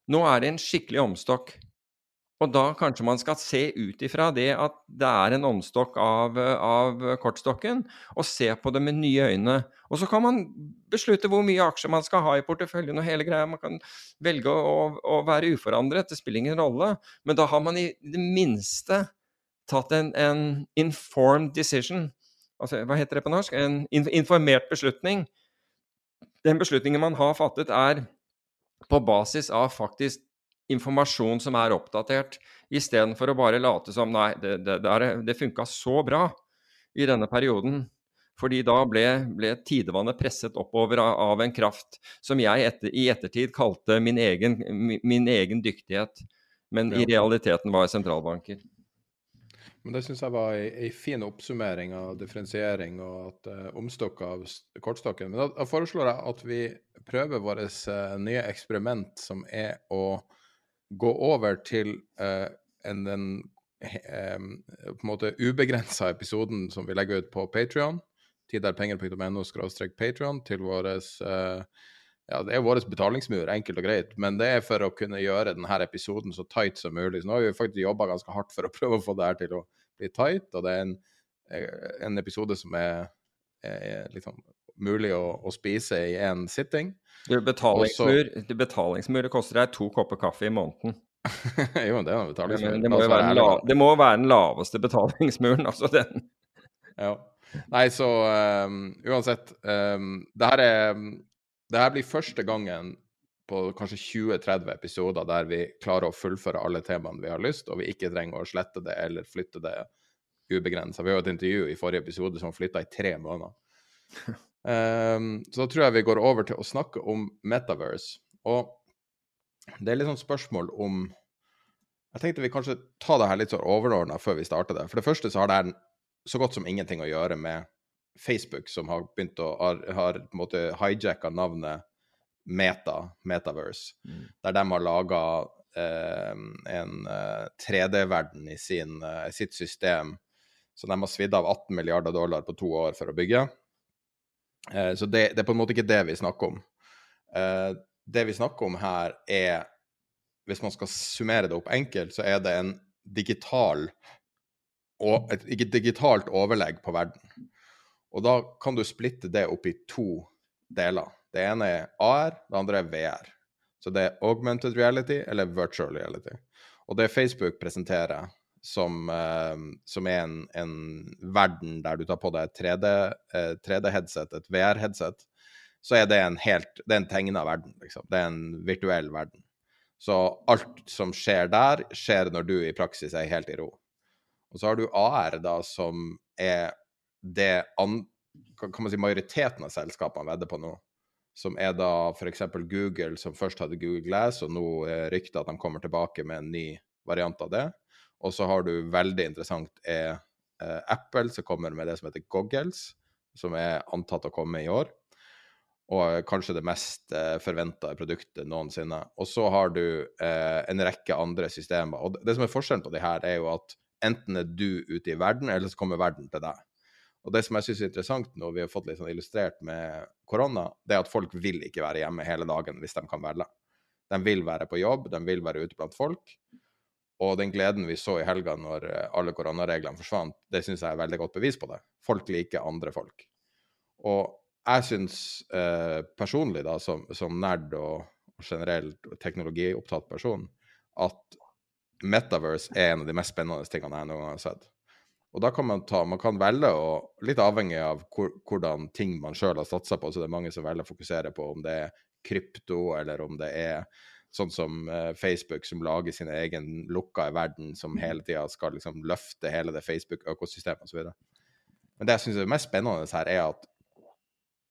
Nå er det en skikkelig omstokk. Og da kanskje man skal se ut ifra det at det er en åndstokk av, av, kortstokken, og se på det med nye øyne. Og så kan man beslutte hvor mye aksjer man skal ha i porteføljen og hele greia. Man kan velge å, å være uforandret, det spiller ingen rolle. Men da har man i det minste tatt en, en informed decision. Altså, hva heter det på norsk? En informert beslutning. Den beslutningen man har fattet, er på basis av faktisk informasjon som er oppdatert, istedenfor å bare late som nei, det, det, det, det funka så bra i denne perioden. Fordi da ble, ble tidevannet presset oppover av, av, en kraft som jeg etter, i ettertid kalte min egen, min egen dyktighet, men i realiteten var sentralbanker. Men Det syns jeg var ei fin oppsummering av differensiering og at uh, omstokk av kortstokken. Men da, da, foreslår jeg at vi prøver vårt uh, nye eksperiment, som er å gå over til uh, en, den um, på en måte ubegrensa episoden som vi legger ut på Patrion, tiderpenger.no Patrion, til vår uh, ja, det er vår betalingsmur, enkelt og greit, men det er for å kunne gjøre denne episoden så tight som mulig. Så nå har vi faktisk jobba ganske hardt for å prøve å få det her til å bli tight, og det er en, eh, en episode som er, er liksom mulig å, å spise i én sitting. Du, betalingsmur, Også, betalingsmur det koster deg to kopper kaffe i måneden. jo, det er en betalingsmur. Det, må være la, det må være den laveste betalingsmuren, altså den. ja. Nei, så um, uansett um, det, her er, det her blir første gangen på kanskje 20-30 episoder der vi klarer å fullføre alle temaene vi har lyst, og vi ikke trenger å slette det eller flytte det ubegrensa. Vi har jo et intervju i forrige episode som flytta i tre måneder. Um, så da tror jeg vi går over til å snakke om Metaverse. Og det er litt sånn spørsmål om Jeg tenkte vi kanskje ta det her litt sånn overordna før vi starter det. For det første så har det her så godt som ingenting å gjøre med Facebook, som har begynt å har, har på en måte hijacka navnet Meta, Metaverse, mm. der de har laga eh, en eh, 3D-verden i sin, eh, sitt system. Så de har svidd av 18 milliarder dollar på to år for å bygge. Eh, så det, det, er på en måte ikke det vi snakker om. Eh, det vi snakker om her, er Hvis man skal summere det opp enkelt, så er det en digital et, digitalt overlegg på verden. Og da kan du splitte det opp i to deler. Det ene er AR, det andre er VR. Så det er augmented reality eller virtual reality. Og det Facebook presenterer, som, uh, som er en, en, verden der du tar på deg et 3D-headset, uh, et VR-headset, så er det en helt Det er en tegna verden, liksom. Det er en virtuell verden. Så alt som skjer der, skjer når du i praksis er helt i ro. Og så har du AR, da, som er det an, kan man si majoriteten av selskapene vedder på nå. Som er da f.eks. Google, som først hadde Google Glass, og nå rykter at de kommer tilbake med en ny variant av det. Og så har du veldig interessant er eh, Apple, som kommer med det som heter Goggles, som er antatt å komme i år. Og kanskje det mest eh, forventa produktet noensinne. Og så har du eh, en rekke andre systemer. Og det som er forskjellen på de her, er jo at enten er du ute i verden, eller så kommer verden til deg. Og det som jeg syns er interessant nå, vi har fått litt sånn illustrert med korona, det er at folk vil ikke være hjemme hele dagen hvis de kan velge. De vil være på jobb, de vil være ute blant folk. Og den gleden vi så i helga når eh, alle koronareglene forsvant, det syns jeg er veldig godt bevis på det. Folk liker andre folk. Og jeg syns eh, personlig, da, som, som nerd og, generelt teknologiopptatt person, at Metaverse er en av de mest spennende tingene jeg noen gang har sett. Og da kan man ta Man kan velge å Litt avhengig av hvor, hvordan ting man sjøl har satsa på, så det er mange som velger å fokusere på om det er krypto, eller om det er Sånn som uh, Facebook, som lager sin egen lukka i verden, som mm. hele tida skal liksom løfte hele det Facebook-økosystemet osv. Men det jeg syns er mest spennende her, er at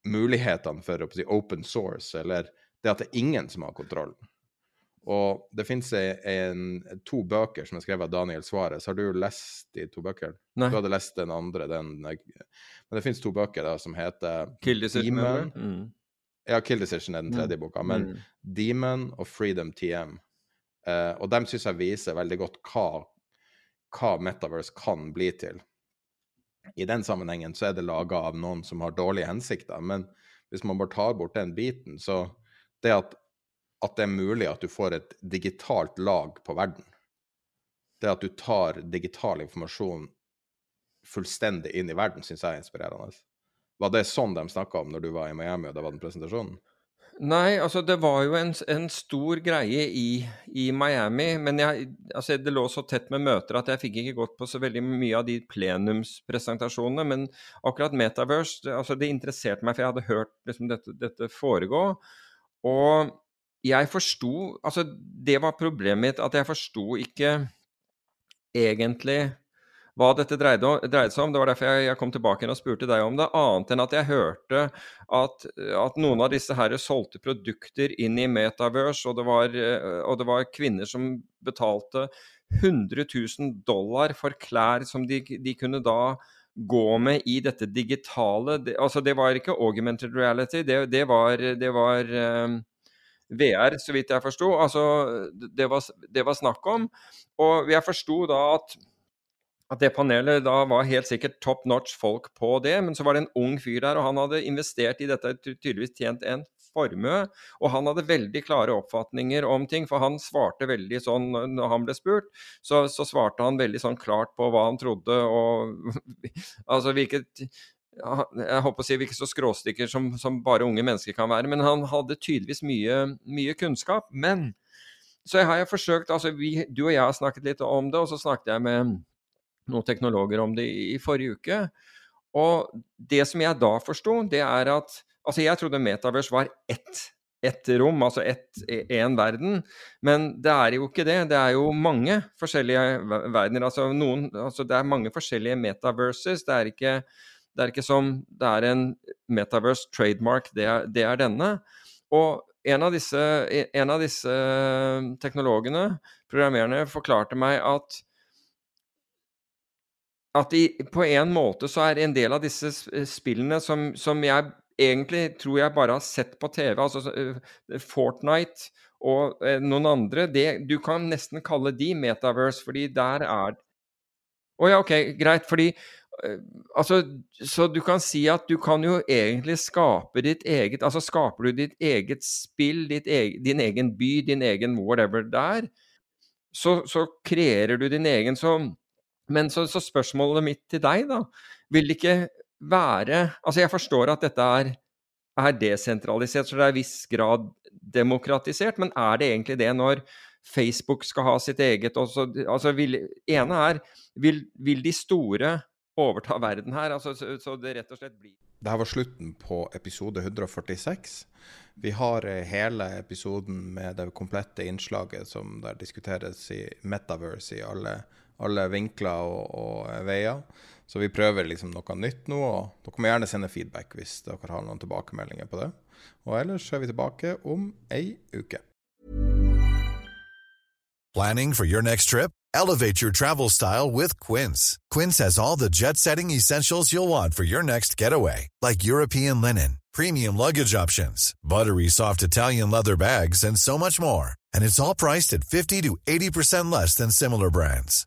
mulighetene for å si, open source, eller det at det er ingen som har kontrollen. Og det fins to bøker som er skrevet av Daniel Svares. Har du lest de to bøkene? Nei. Du hadde lest den andre, den Men det fins to bøker da som heter Demon. Mm. Ja, Kill Decision er den tredje mm. boka. Men mm. Demon og Freedom TM Uh, og dem syns jeg viser veldig godt hva, hva Metaverse kan bli til. I den sammenhengen så er det laga av noen som har dårlige hensikter, men hvis man bare tar bort den biten, så det at, at det er mulig at du får et digitalt lag på verden, det at du tar digital informasjon fullstendig inn i verden, syns jeg er inspirerende. Var det sånn de snakka om når du var i Miami og det var den presentasjonen? Nei, altså det var jo en, en stor greie i, i Miami, men jeg, altså det lå så tett med møter at jeg fikk ikke gått på så veldig mye av de plenumspresentasjonene. Men akkurat Metaverse, det, altså det interesserte meg, for jeg hadde hørt liksom dette, dette, foregå. Og jeg forsto Altså, det var problemet mitt, at jeg forsto ikke egentlig hva dette dreide, dreide, seg om. Det var derfor jeg, jeg, kom tilbake og spurte deg om det. Annet enn at jeg hørte at, at noen av disse her solgte produkter inn i Metaverse, og det var, og det var kvinner som betalte 100 000 dollar for klær som de, de kunne da gå med i dette digitale det, Altså, det var ikke augmented reality, det, det var, det var um, VR, så vidt jeg forsto. Altså, det var, det var snakk om. Og jeg forsto da at at det panelet da var helt sikkert top notch folk på det, men så var det en ung fyr der, og han hadde investert i dette, tydeligvis tjent en formue. Og han hadde veldig klare oppfatninger om ting, for han svarte veldig sånn når han ble spurt, så, så svarte han veldig sånn klart på hva han trodde, og altså hvilket jeg håper å si ikke så skråstikker som, som, bare unge mennesker kan være, men han hadde tydeligvis mye, mye kunnskap. Men så har jeg forsøkt altså vi, Du og jeg har snakket litt om det, og så snakket jeg med noen teknologer om det i forrige uke. Og det som jeg da forsto, det er at Altså, jeg trodde Metaverse var ett, ett rom, altså én verden. Men det er jo ikke det. Det er jo mange forskjellige verdener. Altså, noen, altså det er mange forskjellige metaverses. Det er ikke, det er ikke som det er en metaverse trademark, det er, det er denne. Og en av, disse, en av disse teknologene, programmererne, forklarte meg at at i, på en måte så er en del av disse spillene som, som, jeg egentlig tror jeg bare har sett på TV, altså uh, Fortnite og uh, noen andre, det, du kan nesten kalle de metaverse, fordi der er Å oh, ja, OK, greit. Fordi uh, Altså, så du kan si at du kan jo egentlig skape ditt eget Altså skaper du ditt eget spill, ditt egen, din egen by, din egen whatever der, så, så kreerer du din egen så men så, så, spørsmålet mitt til deg, da, vil det ikke være Altså, jeg forstår at dette er, er desentralisert, så det er i viss grad demokratisert, men er det egentlig det når Facebook skal ha sitt eget også, altså vil, ene er vil, vil, de store overta verden her? Altså, så, så, det rett og slett blir Dette var slutten på episode 146. Vi har eh, hele episoden med det komplette innslaget som der diskuteres i Metaverse i alle alle vinkler og, og, veier. Så vi prøver liksom noe nytt nå, og dere må gjerne sende feedback hvis dere har noen tilbakemeldinger på det. Og ellers er vi tilbake om ei uke. Planning for your next trip? Elevate your travel style with Quince. Quince has all the jet-setting essentials you'll want for your next getaway, like European linen, premium luggage options, buttery soft Italian leather bags, and so much more. And it's all priced at 50 to 80% less than similar brands.